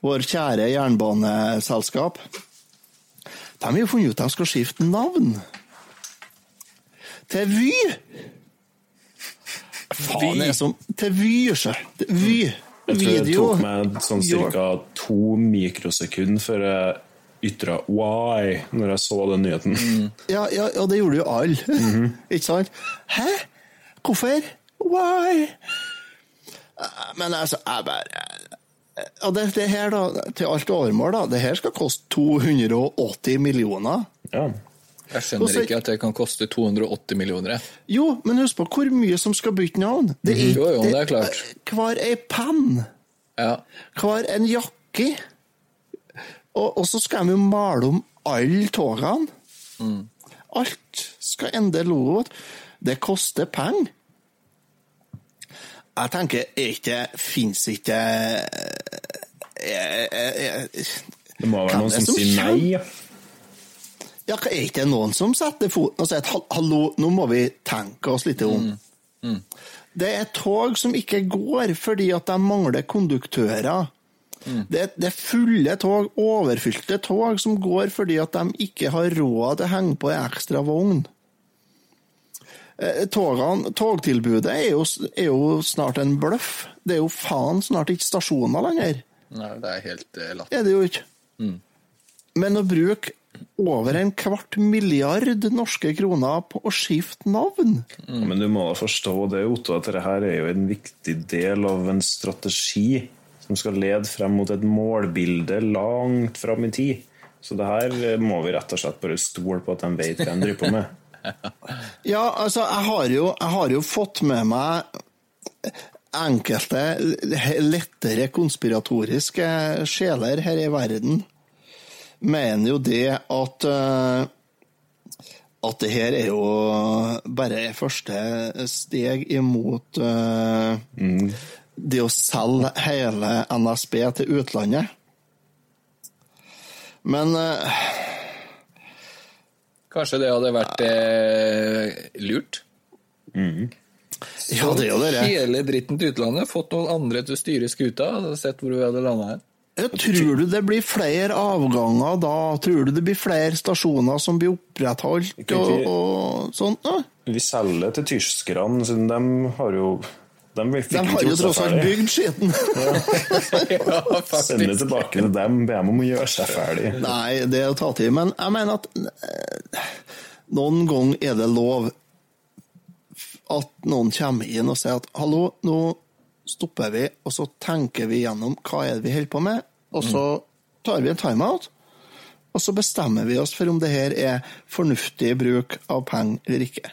S2: vår kjære jernbaneselskap, de har jo funnet ut at de skal skifte navn. Til Vy! Faen, det er som Til Vy, sjø. Til Vy.
S3: Jeg tror det tok meg sånn ca. to mikrosekunder før jeg ytra why når jeg så den nyheten.
S2: Ja, ja, ja, det gjorde jo alle. Ikke sant? Hæ? Hvorfor? Why? Eh, Men altså, jeg bare Og det, det her, da, til alt overmål, da, det her skal koste 280 millioner.
S3: Ja.
S4: Jeg skjønner
S2: Også-
S4: ikke at det kan koste 280 millioner. jeg.
S2: Jo, men husk på hvor mye som skal bytte navn. Det er,
S4: Jo, jo, det er klart.
S2: Hver ei penn,
S4: Ja.
S2: hver en jakke. Og, og så skal de jo male om alle togene. Alt skal endre logoen. Det koster penger. Jeg tenker, er ikke Fins ikke jeg, jeg, jeg,
S3: Det må være noen som
S2: som
S3: sier nei. Ja.
S2: Ja, er ikke det noen som setter foten og sier at hallo, nå må vi tenke oss litt om? Det er tog som ikke går fordi at de mangler konduktører. Det, er- det er fulle tog, overfylte tog, som går fordi at de ikke har råd til å henge på en ekstra vogn. Eh, Togene, togtilbudet er jo, er jo snart en bløff. Det er jo faen snart ikke stasjoner lenger.
S4: Nei, det er helt eh, latterlig.
S2: er det jo ikke. Men å bruke over en kvart milliard norske kroner på å skifte navn
S3: Men du må da forstå det, Otto, at dette her er jo en viktig del av en strategi som skal lede frem mot et målbilde langt fram i tid. Så det her må vi rett og slett bare stole på at de vet hva de driver på med.
S2: Ja, altså, jeg har jo, jeg har jo fått med meg enkelte lettere konspiratoriske sjeler her i verden. Mener jo det at eh, at det her er jo bare første steg imot eh, det å selge hele NSB til utlandet. Men eh,
S4: Kanskje det hadde vært eh, lurt?
S2: ja, det er jo det.
S4: Hele dritten til utlandet, fått noen andre til å styre skuta, og sett hvor vi hadde landa her.
S2: Tror du det blir flere avganger da? Tror du det blir flere stasjoner som blir opprettholdt og, og sånt? da?
S3: Vi selger til tyskerne, siden de har jo De
S2: De har jo tross alt bygd skitten.
S4: ja,
S3: Send det tilbake til dem, be dem om å gjøre seg ferdig.
S2: Nei, det er å ta tid. Men jeg mener at eh, noen ganger er det lov at noen kommer inn og sier at hallo, nå stopper vi, og så tenker vi gjennom hva er det vi holder på med, og så tar vi en timeout. Og så bestemmer vi oss for om det her er fornuftig bruk av penger eller ikke.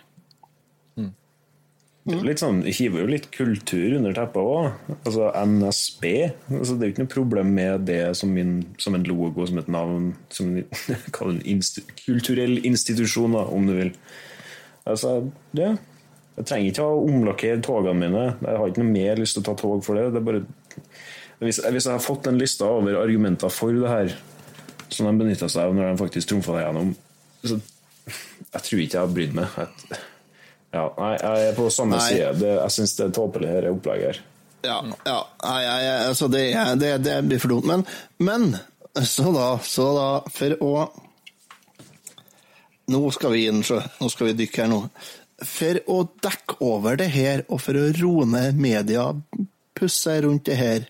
S3: Er Litt sånn, hiver jo litt kultur under teppet òg. Altså NSB. Altså, det er jo ikke noe problem med det som, min, som en logo, som et navn, som en insti, kulturell institusjon, da, om du vil. Altså, det Jeg trenger ikke å omlakkere togene mine. Jeg har ikke noe mer lyst til å ta tog for det. det er bare, hvis, hvis jeg har fått en liste over argumenter for det her, som de benytta seg av når de faktisk trumfa det gjennom, så jeg tror ikke jeg har brydd meg. Jeg, ja, nei, jeg er på samme
S2: Nei.
S3: side. Det, jeg syns det er tåpelig, dette opplegget her.
S2: Ja, ja nei, nei, altså det, det, det blir for dumt. Men, men så da, så da For å Nå skal vi inn, så. Nå skal vi dykke her nå. For å dekke over det her, og for å roe ned media, pusse rundt det her,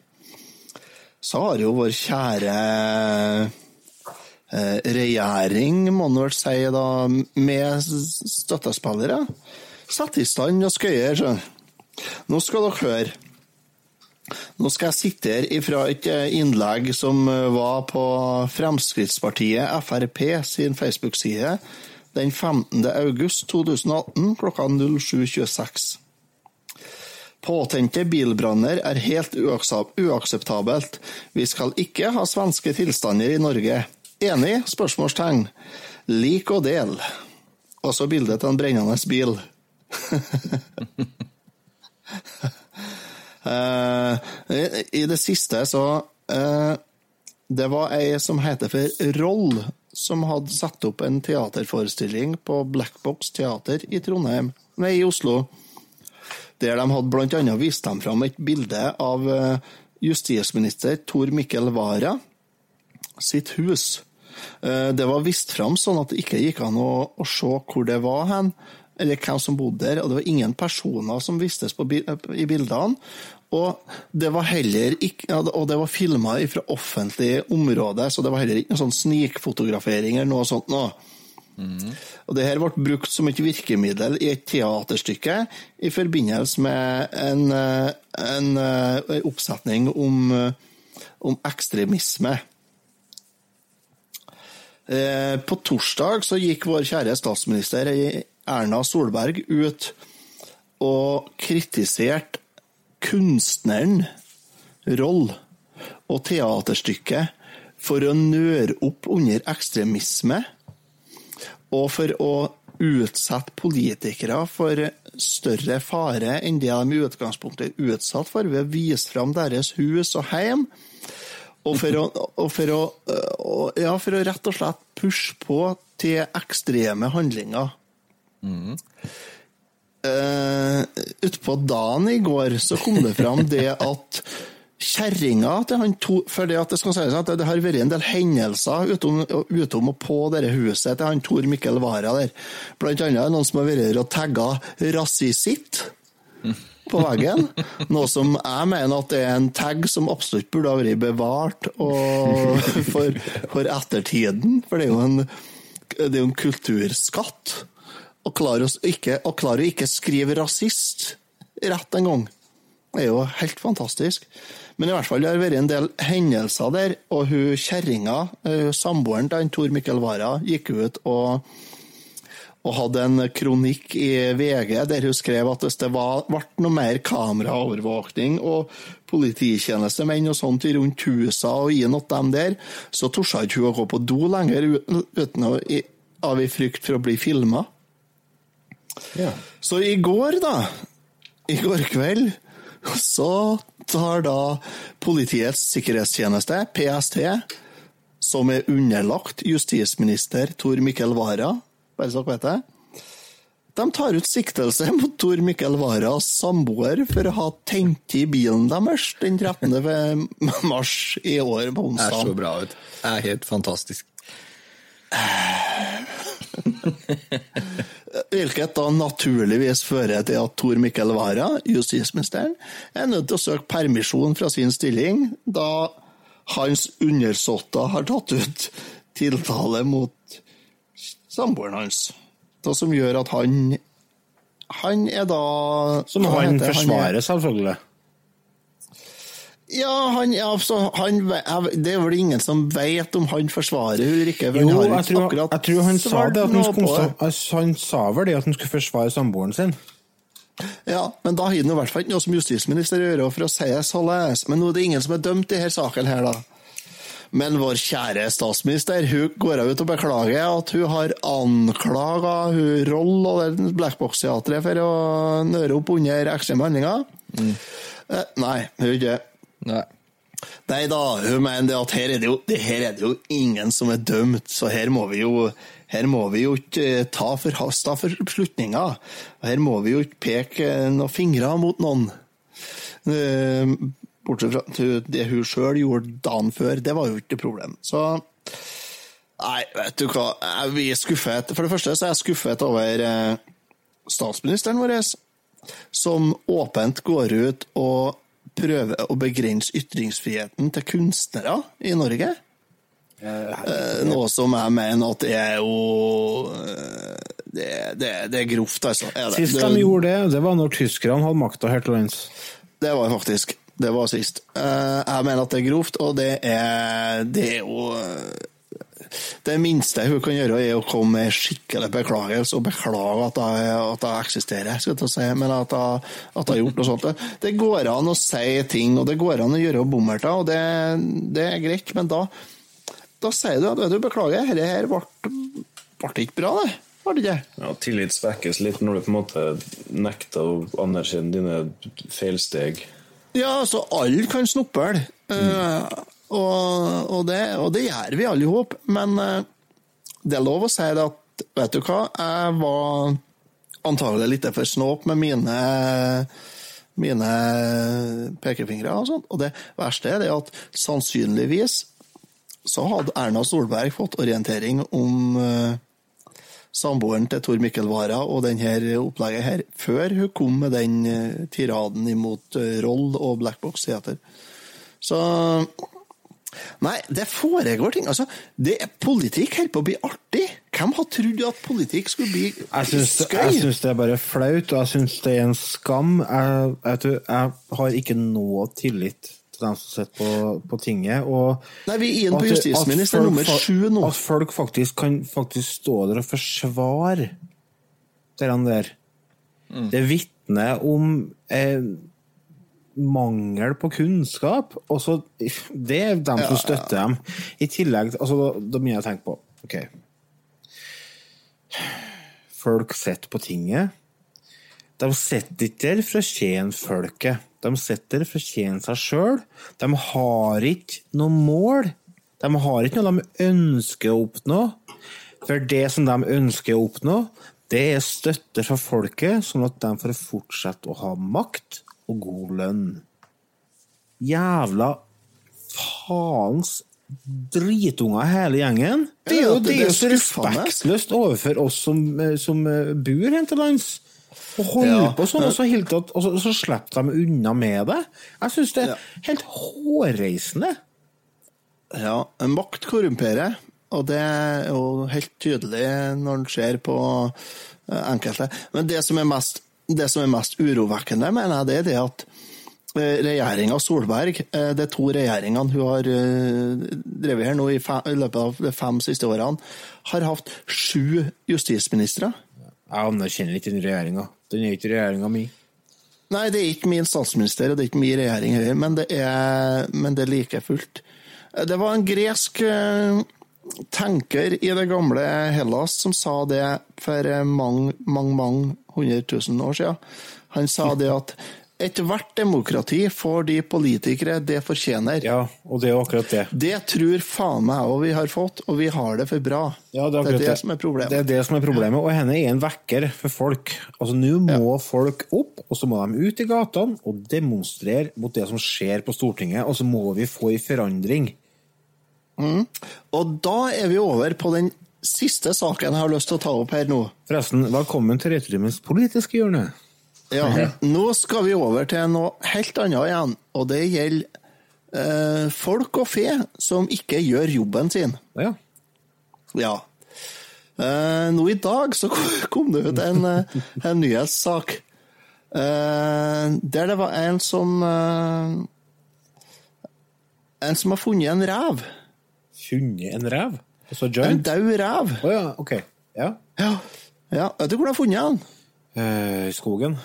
S2: så har jo vår kjære eh, regjering, må man vel si, da, med støttespillere, satt i stand og skøyer. så. Nå skal dere høre. Nå skal jeg sitere ifra et eh, innlegg som eh, var på Fremskrittspartiet Frp sin Facebook-side den 15. august 2018 klokka 07.26. Påtente bilbranner er helt uakseptabelt. Vi skal ikke ha svenske tilstander i Norge. Enig? Spørsmålstegn. Lik og del. Også bildet av en brennende bil. Eh, i- det siste så eh, Det var ei som heter for Roll, som hadde satt opp en teaterforestilling på Blackbox teater i Trondheim, nei, i Oslo. Der de hadde blant annet vist dem fram et bilde av eh, justisminister Tor Mikkel Wara sitt hus. Det var vist fram sånn at det ikke gikk an å, å se hvor det var hen, eller hvem som bodde der, og det var ingen personer som vistes på, i bildene. Og det var heller ikke, og det var filma fra offentlig område, så det var heller ikke noe sånn snikfotografering eller noe sånt. Noe. Og det her ble brukt som et virkemiddel i et teaterstykke i forbindelse med en, eh, en, eh, en oppsetning om, eh, om ekstremisme. Eh, På torsdag så gikk vår kjære statsminister eh, Erna Solberg ut og kritiserte kunstneren Roll og teaterstykket for å nøre opp under ekstremisme og for å utsette politikere for større fare enn det de i utgangspunktet er utsatt for, ved å vise fram deres hus og hjem. Og for å, og for å, ja, for å rett og slett pushe på til ekstreme handlinger. Uh, Utpå dagen i går så kom det fram det at kjerringa til han to For det at det skal sies at det har vært en del hendelser utom, utom og på dette huset til han Tor Mikkel Wara der. Blant annet noen som har vært der og tagga 'rasisitt' på veggen. Noe som jeg mener at det er en tag som absolutt burde ha vært bevart for, for ettertiden. For det er jo en, det er en kulturskatt. Å klarer ikke, og klarer ikke skrive rasist rett en gang. Det er jo helt fantastisk. Men i hvert fall det har vært en del hendelser der, og hun kjerringa, eh, samboeren til Tor Mikkel Wara, gikk ut og og hadde en kronikk i VG der hun skrev at hvis det var, ble noe mer kameraovervåkning og polititjenestemenn og sånt rundt husa og inn noe dem der, så torde ikke hun å gå på do lenger uten å, i, av i frykt for å bli filma.
S3: Ja.
S2: Så i går, da, i går kveld, så tar da Politiets sikkerhetstjeneste, PST, som er underlagt justisminister Tor Mikkel Wara, bare så dere vet det, de tar ut siktelse mot Tor Mikkel Waras samboer for å ha tent i bilen deres den 13. mars i år på onsdag.
S4: Det er så bra ut. Det er helt fantastisk.
S2: Hvilket da naturligvis fører til at Tor Mikkel Wara, justisministeren, er nødt til å søke permisjon fra sin stilling, da hans undersåtter har tatt ut tiltale mot samboeren hans. Det som gjør at han Han er da
S1: Som han
S2: heter
S1: forsvarer,
S2: er-
S1: selvfølgelig.
S2: Ja, han, ja han, det er vel ingen som vet om han forsvarer Ulrikke?
S1: Jo, jeg tror, jeg tror han sa det. At han, skulle, han sa vel det at han skulle forsvare samboeren sin.
S2: Ja, men da har han i hvert fall ikke noe som justisminister å gjøre for å si således. Men nå er det ingen som er dømt i denne saken her, da. Men vår kjære statsminister hun går ut og beklager at hun har anklaga Roll og Blackbox-teatret for å nøre opp under ekstreme handlinger. Eh, nei, hun gjør ikke det.
S4: Nei.
S2: Nei da, hun mener det at her er det, jo, det her er det jo ingen som er dømt, så her må vi jo her må vi jo ikke eh, ta forhasta beslutninger. Her må vi jo ikke peke noen fingre mot noen. Eh, Bortsett fra det hun sjøl gjorde dagen før, det var jo ikke noe problem. Så Nei, vet du hva. Vi er skuffet. For det første så er jeg skuffet over eh, statsministeren vår, som åpent går ut og prøver å begrense ytringsfriheten til kunstnere i Norge. Eh, Noe som jeg mener at det er jo eh, Det, det, det er grovt, altså. Er det.
S1: Sist de gjorde det, det var når tyskerne hadde makta her til lands.
S2: det var faktisk Det var sist. Eh, Jeg mener at det er grovt, og det er, det er jo Det minste hun kan gjøre, er å komme med skikkelig beklagelse og beklage at jeg, at jeg eksisterer, skal jeg si, men at jeg, at jeg har gjort noe sånt. Det går an å si ting, og det går an å gjøre bommerter, og det, det er greit, men da, da sier du at vet du, beklager, dette her ble, ble ikke bra, det. Var det ikke?
S3: Ja, tillit svekkes litt når du på en måte nekter å anerkjenne dine feilsteg.
S2: Ja, altså, alle kan snuple. eh, og, og, det, og det gjør vi alle i. Men eh, det er lov å si det at, vet du hva, jeg var antagelig litt for snåp med mine mine pekefingre og sånt. Og det verste er det at sannsynligvis så hadde Erna Solberg fått orientering om eh, samboeren til Tor Mikkel Wara og denne opplegget her, før hun kom med den eh, tiraden imot Roll og Blackbox Theater. Så Nei, det foregår ting. Altså, det er politikk holder på å bli artig. Hvem har trodd at politikk skulle bli skøy?
S1: jeg syns det er bare flaut, og jeg syns det er en skam. Jeg, jeg, jeg har ikke noe tillit til dem som sitter på, på tinget. Og
S2: Nei, vi er inne på justisminister nummer sju nå.
S1: At folk faktisk kan faktisk stå der og forsvare det der.
S2: Mm.
S1: Det vitner om eh, mangel på kunnskap. Og så, det er dem som støtter dem. I tillegg altså, da, da begynner jeg å tenke på OK. Folk sitter på tinget. De sitter ikke der for å tjene folket. De sitter der for å tjene seg sjøl. De har ikke noe mål. De har ikke noe de ønsker å oppnå. For det som de ønsker å oppnå, det er støtte fra folket, sånn at de får fortsette å ha makt og god lønn. Jævla faens dritunger hele gjengen. Det er jo,
S2: det-
S1: er jo så respektløst overfor oss som, eh, som eh, bor her til lands. Og holde
S2: Ja.
S1: på sånn, og så, og så, så slipper de unna med det. Jeg syns det er
S2: Ja.
S1: helt hårreisende.
S2: Ja, makt korrumperer, og det er jo helt tydelig når en ser på eh, enkelte. Men det som er mest, det som er mest urovekkende, mener jeg, det er det at regjeringa Solberg, eh, de to regjeringene hun har eh, drevet her nå i, fem, i løpet av de fem siste årene, har hatt sju justisministre.
S1: Jeg anerkjenner ikke den regjeringa. Den er ikke regjeringa mi.
S2: Nei, det er ikke min statsminister, og det er ikke min regjering heller, men det er, men det er like fullt. Det var en gresk eh, tenker i det gamle Hellas som sa det for eh, mange, mange, mange hundre tusen år siden. Han sa det at ethvert demokrati får de politikere det fortjener.
S1: Ja, og det er jo akkurat det.
S2: Det tror faen meg òg vi har fått, og vi har det for bra.
S1: Ja,
S2: det, er
S1: akkurat
S2: det som er problemet.
S1: Det er det som er problemet, og henne er en vekker for folk. Altså, Nå må folk opp, og så må de ut i gatene og demonstrere mot det som skjer på Stortinget, og så må vi få en forandring.
S2: Og da er vi over på den siste saken jeg har lyst til å ta opp her nå.
S1: Forresten, velkommen til Returtimens politiske hjørne.
S2: Ja, Nå skal vi over til noe helt annet igjen, og det gjelder eh, folk og fe som ikke gjør jobben sin.
S1: Ja.
S2: Ja. Eh, nå i dag så kom det ut en, eh, en nyhetssak eh, der det var en som eh, En som har funnet en rev.
S1: Funnet en rev?
S2: En
S1: joint?
S2: død rev.
S1: Å ja, ok. Ja.
S2: Ja. ja. Vet du hvor du har funnet den?
S1: Eh, I skogen?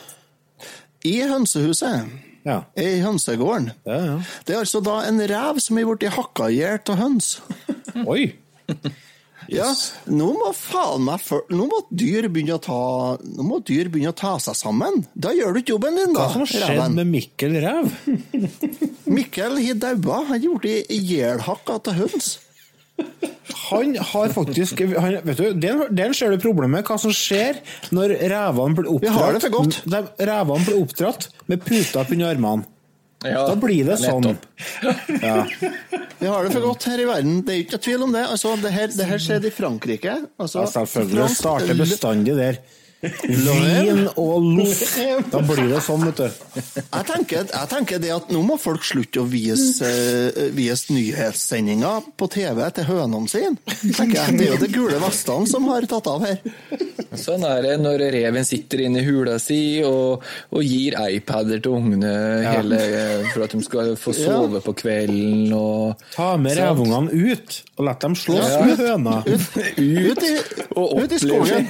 S2: I hønsehuset.
S1: Ja.
S2: I hønsegården.
S1: Ja, ja.
S2: Det er altså da en rev som er blitt hakka i hjel av høns.
S1: Oi!
S2: Ja, nå må faen meg for, Nå må dyr begynne å ta Nå må dyr begynne å ta seg sammen. Da gjør du ikke jobben din, da.
S1: Hva som har skjedd med Mikkel Rev?
S2: Mikkel har daua. Han er blitt ihjelhakka av høns.
S1: Han har faktisk han, Vet du, Den, den ser du problemet. Hva som skjer når revene blir oppdratt
S2: Vi har det for godt.
S1: De, Revene blir oppdratt med puter under armene.
S4: Ja,
S1: Da blir det sånn. Ja.
S2: Vi har det for godt her i verden. Det er ikke tvil om det. Altså, det, her, det her skjedde i Frankrike. Altså,
S1: Ja, selvfølgelig. Det
S2: fransk-
S1: starter bestandig der. Vin og loff. Da blir det sånn, vet du.
S2: Jeg tenker, jeg tenker det at nå må folk slutte å vise, uh, vise nyhetssendinger på TV til hønene sine. Tenker jeg. Det er jo det gule vestene som har tatt av her.
S4: Sånn er det når reven sitter inne i hula si og, og gir iPader til ungene hele, for at de skal få sove på kvelden og
S1: Ta med revungene ut, og la dem slåss
S2: Ja.
S1: med høna.
S2: Ut i,
S4: Og
S2: ut i skogen.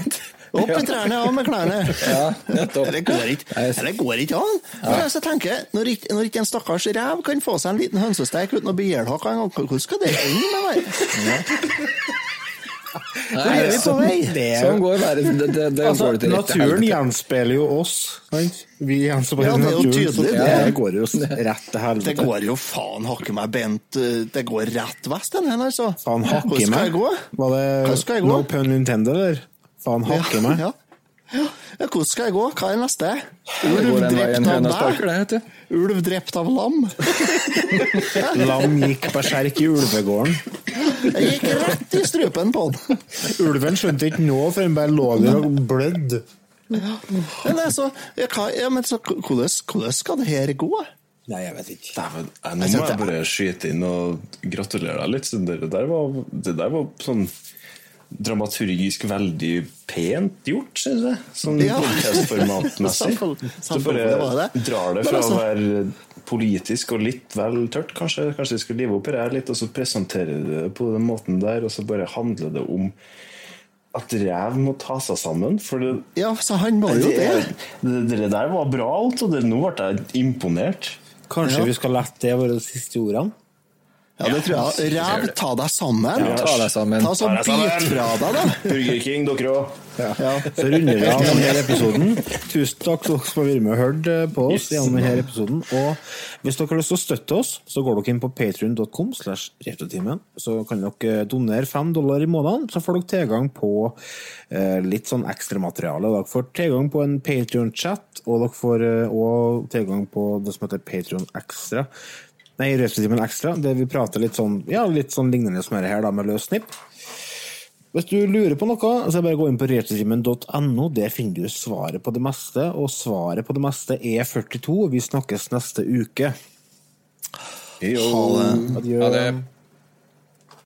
S2: Opp i trærne, av med klærne.
S4: Ja, nettopp.
S2: Det går ikke, det går ikke an. Men jeg tenker, når ikke, når ikke en stakkars rev kan få seg en liten hønsesteik uten å bli ihjelhakka engang, hvordan skal det ende med meg?
S4: Nei,
S2: Hvor er vi på vei?
S1: Det er
S4: Sånn går verden. Det, det, det
S1: Altså,
S4: går til rette
S1: naturen
S4: helvete.
S1: gjenspeiler jo oss. Sant? Vi gjenspeiler
S2: Ja,
S1: naturen, så
S2: tydelig,
S1: det
S2: det.
S1: går jo rett til helvete.
S2: Det går jo faen hakke meg bent Det går rett vest, den her, altså.
S1: Faen hakke
S2: Hvordan skal jeg gå?
S1: Var det no pun intended, eller? Faen hakke meg.
S2: Ja. Ja. ja, hvordan skal jeg gå? Hva er neste? Ulv drept av deg? Ulv drept av lam?
S1: Lam gikk berserk i ulvegården.
S2: Jeg gikk rett i strupen på den.
S1: Ulven skjønte ikke noe før han bare lå der og blødde.
S2: Men altså, ja, hva, ja, men så, hvordan, hvordan skal det her gå?
S1: Nei, jeg vet ikke.
S3: Dæven, eh, nå må jeg bare skyte inn og gratulere deg litt. Det der var, det der var sånn dramaturgisk veldig pent gjort, syns jeg. Sånn
S2: Ja.
S3: podkastformatmessig.
S2: Så var
S3: bare drar det fra
S2: altså-
S3: å være politisk og litt vel tørt, kanskje. Kanskje vi skal live oppi det her litt, og så presentere det på den måten der, og så bare handler det om at rev må ta seg sammen. For det,
S2: Ja, så han må jo det.
S3: det, det der var bra alt, og det, nå ble jeg imponert.
S1: Kanskje
S2: Ja.
S1: vi skal la det være de siste ordene?
S2: Ja, det tror jeg. Ræv, ta deg sammen.
S4: Ja, ta deg sammen.
S2: Ta
S3: sånn
S2: bit fra deg, da.
S3: Burger King, dere òg.
S1: Så runder vi av denne episoden. Tusen takk til dere som har vært med og hørt eh, på oss gjennom denne episoden. Og hvis dere har lyst til å støtte oss, så går dere inn på patrion.com slash. Så kan dere donere fem dollar i måneden, så får dere tilgang på eh, litt sånn ekstramateriale. Dere får tilgang på en Patrion-chat, og dere får òg også tilgang på det som heter Patrion Extra. Nei, Retrotimen ekstra, der vi prater litt sånn, ja, litt sånn lignende som dette her, da, med løs snipp. Hvis du lurer på noe, så det bare gå inn på retrotimen.no. Der finner du svaret på det meste, og svaret på det meste er 42. Vi snakkes neste uke.
S2: Ha det.
S1: Adjø.
S4: Det.